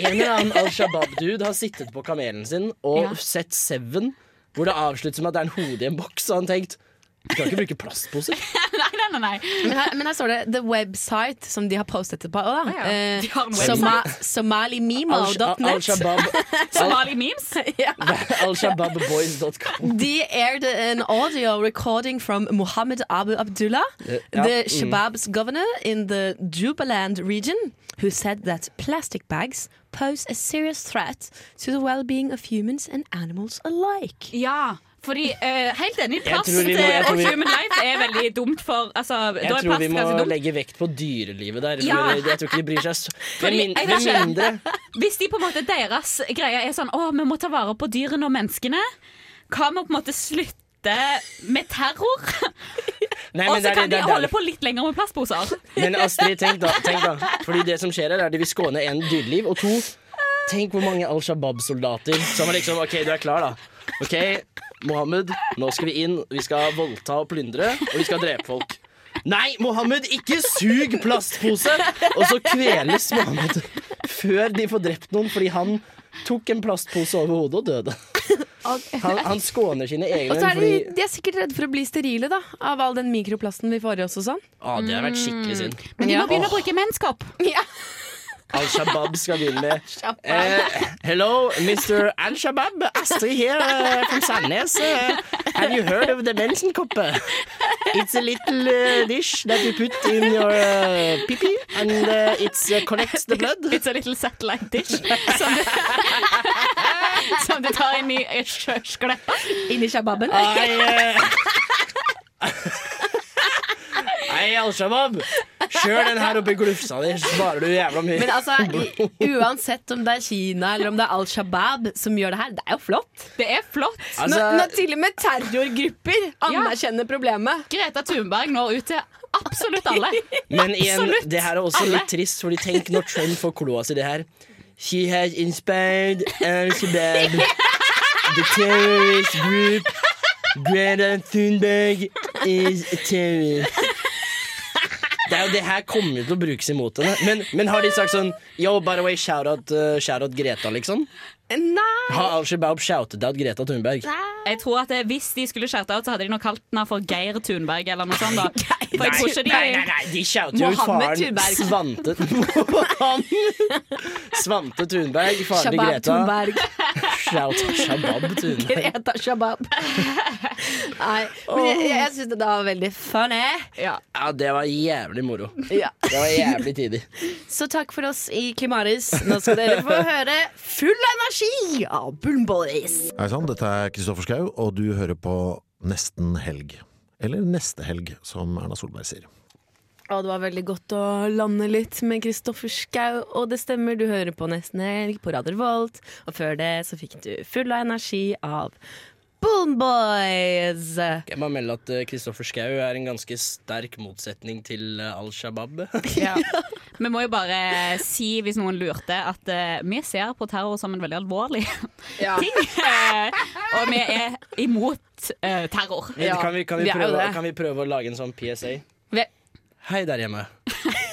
En eller annen Al Shabaab-dude har sittet på kamelen sin og Ja. sett Seven, hvor det avsluttes med at det er en hode i en boks, og han tenkt Du kan ikke bruke plastposer. nei, nei, nei, nei. Men her, men her står det The Website, som de har postet det på. Da. ja. Eh, Soma, somalimemo.net. Al-Shabaab Somalimemes? Al-Shabaab-boys.com. De aired an audio recording from Mohammed Abu Abdullah, Eh, ja, the mm. Governor in the Jubaland region, who said that plastic bags pose a serious threat to the well-being of humans and animals alike. Ja, fordi eh, Helt enig. Plast må- jeg og vi- human life er veldig dumt for altså, Jeg tror vi må legge vekt på dyrelivet der. Ja. jeg tror ikke de bryr seg så Fordi min- jeg mindre Hvis de på en måte deres greie er sånn Å, vi må ta vare på dyrene og menneskene, hva med å på en måte slutte med terror? Og så det kan det de er holde på litt lenger med plastposer. Men Astrid, tenk da, tenk da. Fordi det som skjer her, er at de vil skåne en dyreliv, og to Tenk hvor mange Al Shabaab-soldater som er liksom OK, du er klar, da. OK, Mohammed, nå skal vi inn. Vi skal voldta og plyndre, og vi skal drepe folk. Nei, Mohammed, ikke sug plastpose! Og så kveles Mohammed før de får drept noen fordi han tok en plastpose over hodet og døde. Han, han skåner sine egne Og så er de, fordi de er sikkert redde for å bli sterile da, av all den mikroplasten vi får i oss og sånn. Å, det har vært skikkelig synd. Men de Ja. må begynne å bruke menskopp. Al Shabaab skal med eh, Hello, Mr. Al Shabaab. Astrid here uh, from Sandnes. Uh, have you heard of the mensenkoppe? It's a little uh, dish that you put in your uh, pee-pee, and uh, it uh, collects the blood. It's a little satellite dish som du, som du tar inn i sjø- skleppa. Inn i Nei, Al Shabaab. Kjør den her oppi glufsa di, så sparer du jævla mye. Men altså, i, uansett om det er Kina eller om det er Al Shabaab som gjør det her, det er jo flott. Det er flott. Altså- når, når til og med terrorgrupper anerkjenner problemet. Greta Thunberg når ut til absolutt alle. Men igjen, Absolutt det her er også alle. litt trist, Fordi tenk når Trump får kloa si det her. She has inspired Al Shabaab, the terrorist group. Greta Thunberg is a terrorist. Det er jo det her kommer jo til å brukes imot henne. Men, men har de sagt sånn Yo, by the way, shout out, uh, shout out Greta, liksom? Nei. Har Al Shabaab shoutet out Greta Thunberg? Nei. Jeg tror at det, Hvis de skulle shoute out, så hadde de nok kalt henne for Geir Thunberg. Eller noe sånt da For jeg tror ikke de nei, nei, nei, de shouter jo ut faren Thunberg. Svante Svante Thunberg, faren til Greta. Thunberg. Shout Shabab Tune. Greta Shabab. Nei, men jeg, jeg syns det var veldig funny. Ja. Ja, det var jævlig moro. Ja. Det var jævlig tidig. Så takk for oss i Klimaris. Nå skal dere få høre Full energi av Bullboys. Hei sann, dette er Kristoffer Schau, og du hører på Nesten helg. Eller Neste helg, som Erna Solberg sier. Og det var veldig godt å lande litt med Kristoffer Schau. Og det stemmer, du hører på Nesten Helg på Radio Volt. Og før det så fikk du Full av energi av Boomboys. Jeg må melde at eh, Kristoffer Schou er en ganske sterk motsetning til eh, Al Shabaab. Ja. Vi må jo bare si, hvis noen lurte, at eh, vi ser på terror som en veldig alvorlig ting. Eh, og vi er imot terror. Ja. Kan, vi, kan, vi prøve, kan vi prøve å lage en sånn PSA? Hei der hjemme.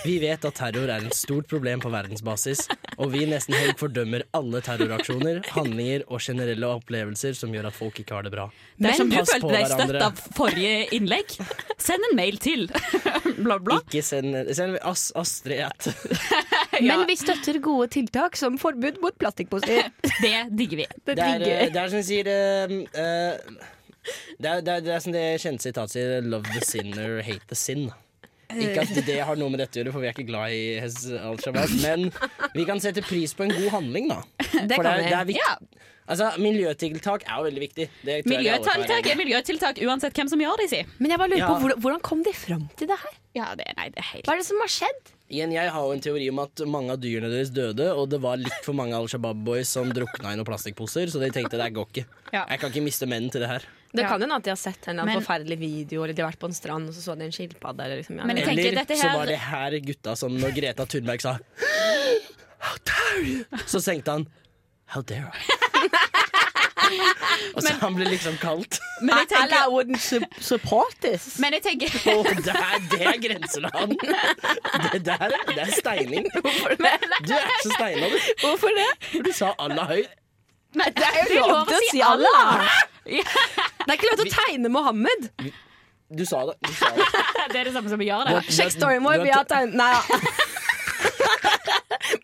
Vi vet at terror er et stort problem på verdensbasis, og vi nesten helt fordømmer alle terroraksjoner, handlinger og generelle opplevelser som gjør at folk ikke har det bra. Dersom du følte deg støtt av forrige innlegg, send en mail til bla, bla. Ikke send, send As, Astrid at Men vi støtter gode tiltak som forbud mot plastikkposer. Det digger vi. Det Det er, digger eh, det er som sier uh, uh, det, er, det, er, det er som det kjente sitatet sier 'love the sinner, hate the sin'. Ikke at det har noe med dette å gjøre, for vi er ikke glad i Hez al-Shabaab. Men vi kan sette pris på en god handling, da. Det For kan det, vi. er- det er viktig. Altså, Miljøtiltak er jo veldig viktig. Miljøtiltak er miljøtiltak uansett hvem som gjør det, si. Men jeg bare lurer Ja. på, hvordan, hvordan kom de fram til det her? Ja, det, nei, det er helt Hva er det som har skjedd? Igjen, Jeg har jo en teori om at mange av dyrene deres døde, og det var litt for mange Al Shabaab-boys som drukna i noen plastikkposer, så de tenkte det går ikke. Ja. Jeg kan ikke miste menn til det her. Det Ja. kan hende at de har sett en Men- forferdelig video, eller de har vært på en strand og så så de en skilpadde. Eller liksom, ja, Men jeg tenker Eller dette så var det her gutta som når Greta Thunberg sa How dare you? Så tenkte han How dare I? Og så han ble liksom kalt. Men jeg tenker, I wouldn't su- support this. men jeg tenker oh, det er, det er grenseland. Det der det er steining. Du er så steina, du. Hvorfor det? For du sa Allah høyt. Nei, Det er jo lov til å si Allah! Det er ikke lov til å tegne Mohammed. Du sa det. Du sa det. Det er det samme som vi gjør det. Sjekk storyen vår. Vi har- har tegnet Nei da.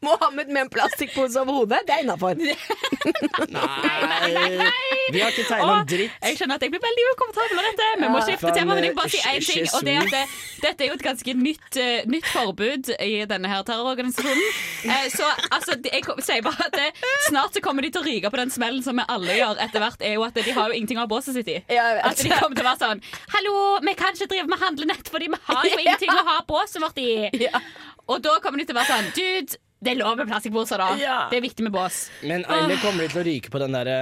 Mohammed med en plastikkpose over hodet, det er innafor. Nei, vi har ikke tegna en dritt. Jeg skjønner at jeg blir veldig ukomfortabel med dette. Vi må Ja. skifte tema, men jeg bare si én ting. Og det er at det, dette er jo et ganske nytt, uh, nytt forbud i denne her terrororganisasjonen. Uh, så altså, jeg sier bare at det, snart så kommer de til å ryke på den smellen som vi alle gjør etter hvert, er jo at de har jo ingenting å ha båset sitt i. At de kommer til å være sånn Hallo, vi kan ikke drive med handlenett fordi vi har jo ingenting å ha båset vårt i. Og da kommer de til å være sånn Dude, det er lov med plastikkposer, da. Ja. Det er viktig med bås. Men eller kommer de til å ryke på den derre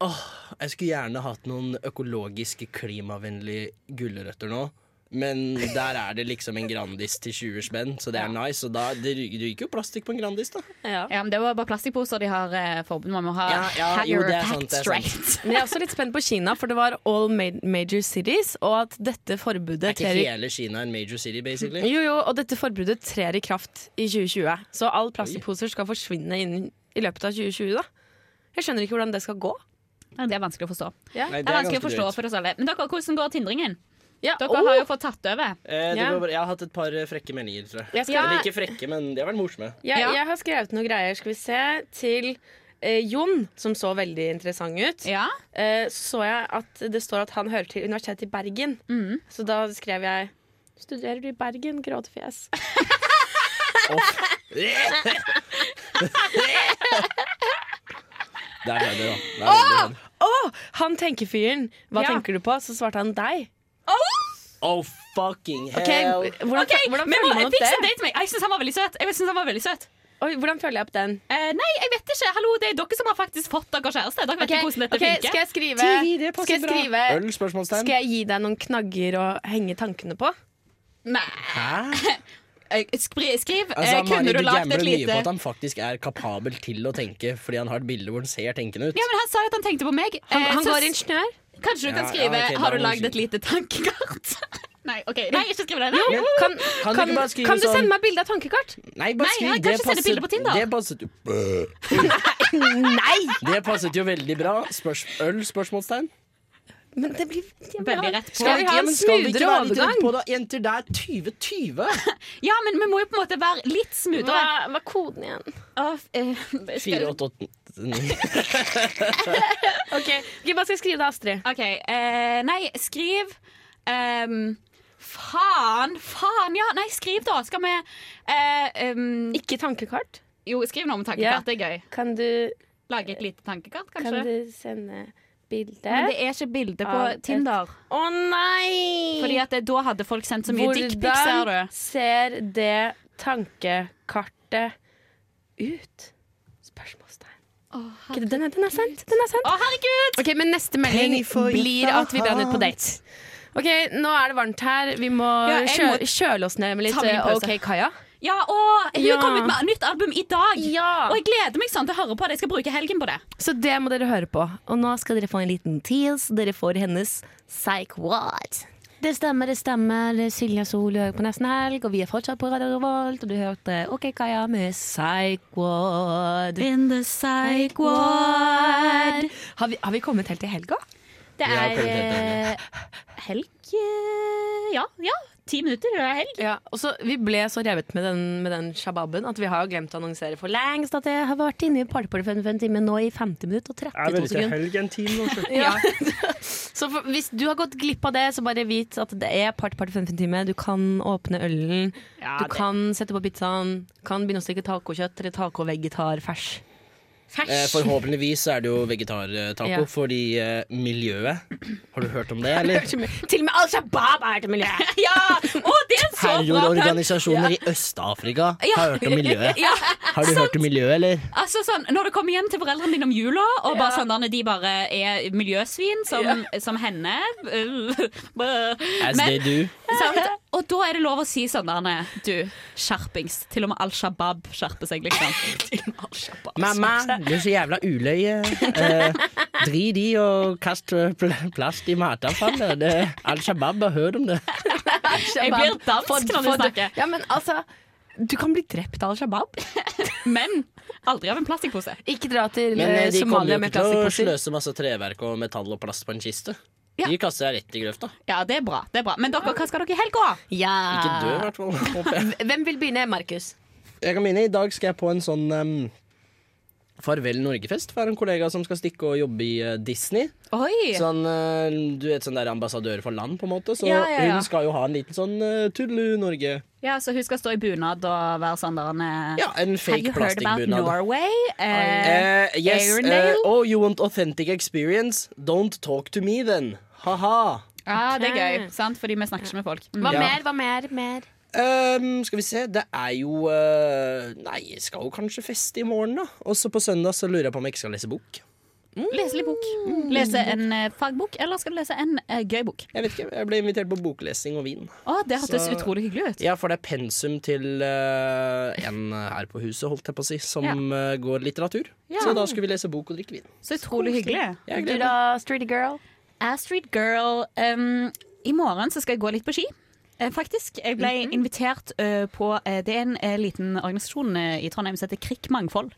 Åh, jeg skulle gjerne hatt noen økologiske, klimavennlige gulrøtter nå. Men der er det liksom en Grandis til 20 spenn, så det er nice. Og da det ryker, jo plastikk på en Grandis, da. Ja. men Det var bare plastikkposer de har eh, forbud med å ha. Ja, ja, jo, det er sant, det er sant. Men jeg er også litt spent på Kina, for det var all ma- major cities, og at dette forbudet Er ikke trer hele Kina en major city, basically? Jo, jo, og dette forbudet trer i kraft i 2020. Så all plastikkposer skal forsvinne innen, i løpet av 2020, da. Jeg skjønner ikke hvordan det skal gå. Ja, det er vanskelig å forstå. Ja. Nei, Det er vanskelig å forstå dyrt. for oss alle. Men dere, hvordan går tindringen? Ja, Dere oh! har jo fått tatt over. Eh, det Ja. går. Jeg har hatt et par eh, frekke meldinger, tror jeg. Jeg skal- Eller ikke frekke, men de har vært morsomme. Jeg, Ja. jeg har skrevet noen greier, skal vi se, til eh, Jon, som så veldig interessant ut. Ja. Eh, så jeg at det står at han hører til Universitetet i Bergen. Mm. Så da skrev jeg Studerer du i Bergen? Gråtefjes. Der er det, da. Det er veldig bra. Å! han tenkefyren. Hva Ja. tenker du på? Så svarte han deg. Oh, fucking hell. hell. Hvordan, OK, hvordan må man opp date meg. Jeg syns han var veldig søt. Jeg synes han var veldig søt. Oi, hvordan følger jeg opp den? Eh, nei, jeg vet ikke. Hallo, Det er dere som har faktisk fått dere kjæreste. Dere vet okay, hvordan dette okay, funker. Skal jeg skrive, skal jeg skrive Øl? Skal jeg gi deg noen knagger å henge tankene på? Nei. Hæ? Eh, Skri, skriv. Altså, eh, kunne du lagt lagd et lite mye på at han faktisk er kapabel til å tenke, fordi han har et bilde hvor han ser tenkende ut. Ja, men Han sa jo at han tenkte på meg. Han, Eh, han så går ingeniør. Kanskje du kan skrive okay, 'Har du lagd et lite tankekart'? Nei, ok, nei, ikke skriv det. Nei. Kan, kan, kan, du kan, du sånn- sende meg bilde av tankekart? Nei, bare skriv. Nei, det, passet, på Tinder. det passet jo Nei! Det passet jo veldig bra. Spørs, øl? Spørsmålstegn? Men det blir veldig rett på. Skal vi ha en smoothere ja, overgang? På, Jenter, det er 2020. ja, men vi må jo på en måte være litt smoothere. Hva, hva er koden igjen? 488 ny. OK. okay bare skal skrive det, Astrid. Ok, eh, Nei, skriv ehm, Faen! Faen, ja! Nei, skriv, da! Skal vi eh, ehm, Ikke tankekart? Jo, skriv noe om tankekart. Det er gøy. Kan du, Lage et lite tankekart, kanskje kan du sende bilde? Men det er ikke bilde på et- Tinder. Å nei! Fordi at det, da hadde folk sendt så mye dickpics, ser Hvordan ser det tankekartet ut? Spørsmålstegn. okay, den, er, den er sendt. Den er sendt. Å, herregud! Ok, Men neste melding blir at vi drar ut på date. Ok, Nå er det varmt her. Vi må, Ja, kjø må kjøle oss ned med litt eh. OK, Kaja. Ja, og hun Ja. kom ut med nytt album i dag. Ja. Og jeg gleder meg sånn til å høre på det. Jeg skal bruke helgen på det. Så det må dere høre på. Og nå skal dere få en liten tease. Dere får hennes Psych What. Det stemmer, det stemmer. Det er Silja Soløy på Nesten Helg, og vi er fortsatt på Radio Revolt. Og du hørte OK Kaja med Psych Ward. In the psych ward. Har vi, har vi kommet helt til helga? Det er eh, helg eh, Ja, ja. Ti minutter, det er helg. Ja, og så Vi ble så revet med den, med den shababen at vi har jo glemt å annonsere for lengst at jeg har vært inne i Partyparty 55 timer nå i 50 minutter og 32 sekunder. helg en time. Ja. så for, hvis du har gått glipp av det, så bare vit at det er Partyparty 55 timer. Du kan åpne ølen, Ja, du det- kan sette på pizzaen, kan begynne å stikke tacokjøtt eller taco-vegetar-fers. Eh, forhåpentligvis er det jo vegetartaco, Ja. fordi eh, miljøet Har du hørt om det, eller? Til og med Al Shabaab er til miljøet! Ja! Oh, Terrororganisasjoner er. Terrororganisasjoner i Øst-Afrika Ja. har hørt om miljøet. Ja, Har du hørt om miljøet, eller? Altså sånn, Når du kommer hjem til foreldrene dine om jula, og bare sånn, der, de bare er miljøsvin som, som henne As Men- they do. sant? Og da er det lov å si sånn der, Du, skjerpings. Til og med Al Shabaab skjerper seg, liksom. Mamma, du er så jævla uløye. Eh, Drit i å kaste pl plast i matavfallet. Det- Al Shabaab har hørt om det. Jeg blir dansk For- når du snakker. Ja, men altså Du kan bli drept av Al Shabaab. Men aldri av en plastikkpose. Ikke dra til Men eh, Men de kommer jo ikke til å sløse masse treverk og metall og plast på en kiste. De kaster deg rett i grøfta. Ja, det er bra. det er bra Men dere, hva skal dere i helga? Ja. Ikke dø, i hvert fall. håper jeg. Hvem vil begynne, Markus? Jeg kan begynne. I dag skal jeg på en sånn um, Farvel Norge-fest. For jeg har en kollega som skal stikke og jobbe i uh, Disney. Oi! Sånn, uh, du vet, sånn der ambassadør for land, på en måte. Så Ja, ja, ja. hun skal jo ha en liten sånn uh, Tudelu Norge. Ja, Så hun skal stå i bunad og være sånn der en Ja, en fake Have you heard about plastikkbunad. Norway? Eh, Eh, yes, Airnail? eh, oh, you want authentic experience? Don't talk to me then. Ha-ha. Ah, det er gøy, sant? fordi vi snakker ikke med folk. Mm. Hva Ja. mer? Hva mer? mer? Ehm, skal vi se, det er jo eh, Nei, jeg skal jo kanskje feste i morgen, da. Og så på søndag så lurer jeg på om jeg ikke skal lese bok. Lese litt bok. Lese en eh, fagbok, eller skal du lese en eh, gøy bok? Jeg vet ikke, jeg ble invitert på boklesing og vin. Å, Det hørtes Så- utrolig hyggelig ut. Ja, for det er pensum til eh, en her på huset, holdt jeg på å si, som Ja. eh, går litteratur. Ja. Så da skulle vi lese bok og drikke vin. Så utrolig hyggelig. Jeg Du gleder meg. da, Streety Girl? Astrid Girl. Um, I morgen så skal jeg gå litt på ski. Eh, faktisk. Jeg ble Mhm. invitert eh, på eh, Det er en liten organisasjon i Trondheim som heter Krikk Mangfold.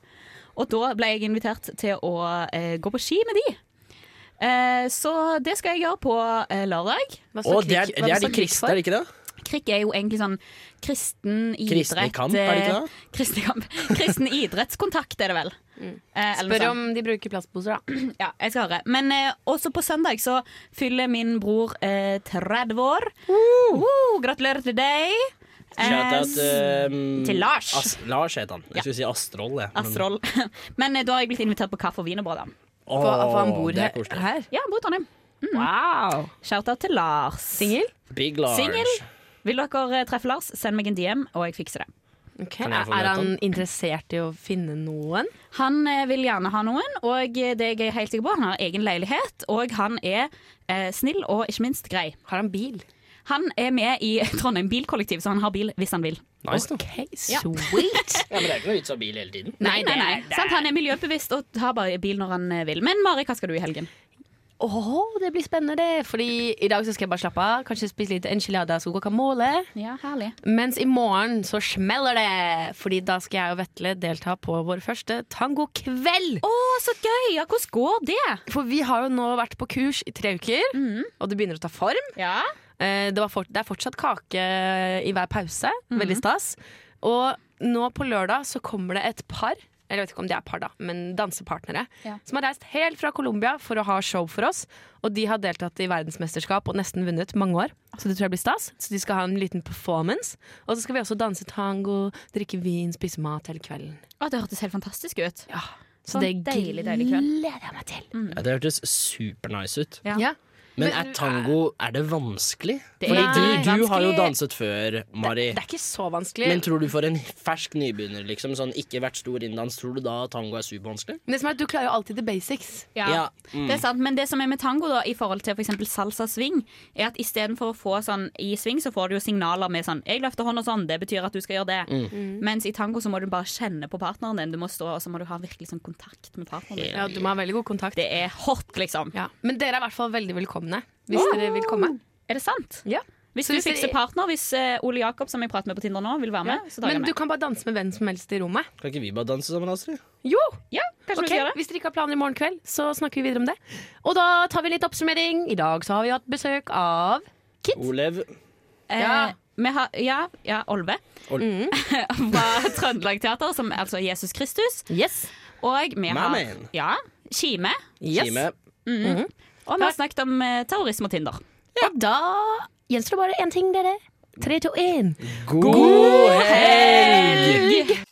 Og da ble jeg invitert til å gå på ski med de. Eh, så det skal jeg gjøre på lørdag. Og det er, det er de kristne, er det ikke det? Krikk er jo egentlig sånn kristen idrett Kristen kamp, er det ikke det? Kristen, kamp. Kristen idrettskontakt er det vel. Eh, Spør om de bruker plastposer, da. Ja, jeg skal høre. Men eh, også på søndag så fyller min bror eh, 30 år. Woo, gratulerer til deg. Shout-out Eh, ehm, til Lars. As Lars het han. Jeg skulle si Astroll. jeg. Men- Astrol. Men eh, da har jeg blitt invitert på kaffe og wienerbrød. Oh, For, for han bor er her. her. Ja, han bor i Trondheim. Mm. Wow. Shout-out til Lars. Singel? Big Lars. Single. Vil dere eh, treffe Lars, send meg en DM, og jeg fikser det. Ok, Kan Er han interessert i å finne noen? Han eh, vil gjerne ha noen, og det det jeg er helt sikker på, han har egen leilighet, og han er eh, snill og ikke minst grei. Har han bil? Han er med i Trondheim Bilkollektiv, så han har bil hvis han vil. Nice, da. Ok, sweet. Ja, men det er ikke noe vits å ha bil hele tiden. Nei, nei, nei. det- det- Sant? Han er miljøbevisst og har bare bil når han eh, vil. Men Mari, hva skal du i helgen? Åh, det blir spennende, det. Fordi i dag så skal jeg bare slappe av. Kanskje spise litt enchiladas og guacamole. Ja, herlig. Mens i morgen så smeller det. Fordi da skal jeg og Vetle delta på vår første tangokveld. Å, så gøy! Ja, hvordan går det? For vi har jo nå vært på kurs i tre uker, og det begynner å ta form. Ja. Eh, Det, var fort, det er fortsatt kake i hver pause. Veldig stas. Og nå på lørdag så kommer det et par, eller jeg vet ikke om de er par, da, men dansepartnere, Ja. som har reist helt fra Colombia for å ha show for oss. Og de har deltatt i verdensmesterskap og nesten vunnet mange år. Så det tror jeg blir stas. Så de skal ha en liten performance. Og så skal vi også danse tango, drikke vin, spise mat hele kvelden. Å, det hørtes helt fantastisk ut. Ja. Så Sånn det deilig, deilig kveld. gleder jeg meg til. Ja, det hørtes supernice ut. Ja. Ja. Men Men- er tango Er det vanskelig? Det Fordi er du, du har jo danset før, Mari. Det er ikke så vanskelig. Men tror du for en fersk nybegynner, liksom, sånn ikke vært stor innen tror du da tango er supervanskelig? Men det som er at du klarer jo alltid the basics. Ja, Ja, mm. det er sant. Men det som er med tango da, i forhold til f.eks. salsa swing, er at istedenfor å få sånn i sving, så får du jo signaler med sånn 'Jeg løfter hånda sånn, det betyr at du skal gjøre det'. Mm. Mens i tango så må du bare kjenne på partneren din. Du må stå, og så må du ha virkelig sånn kontakt med partneren din. Ja, du må ha veldig god kontakt. Det er hot, liksom. Ja. Men dere er i hvert fall veldig velkomne hvis dere vil komme. Er det sant? Ja. Hvis Så du hvis fikser partner, hvis eh, Ole Jakob, som jeg prater med på Tinder nå, vil være med, så tar jeg Men du kan bare danse med hvem som helst i rommet. Kan ikke vi bare danse sammen, Astrid? Jo! Ja, kanskje okay. vi skal gjøre det? Hvis dere ikke har planer i morgen kveld, så snakker vi videre om det. Og da tar vi litt oppsummering. I dag så har vi hatt besøk av Kit. Olev. Eh, Ja. vi har, ja, ja, Olve. Ol- Mm. Fra Trøndelag Teater, som er altså Jesus Kristus. Yes. Og vi har ja, Kime. yes. Kime. Mhm. Og vi har snakket om eh, terrorisme og Tinder. Og da gjenstår det bare én ting, dere. Tre, to, én. God helg!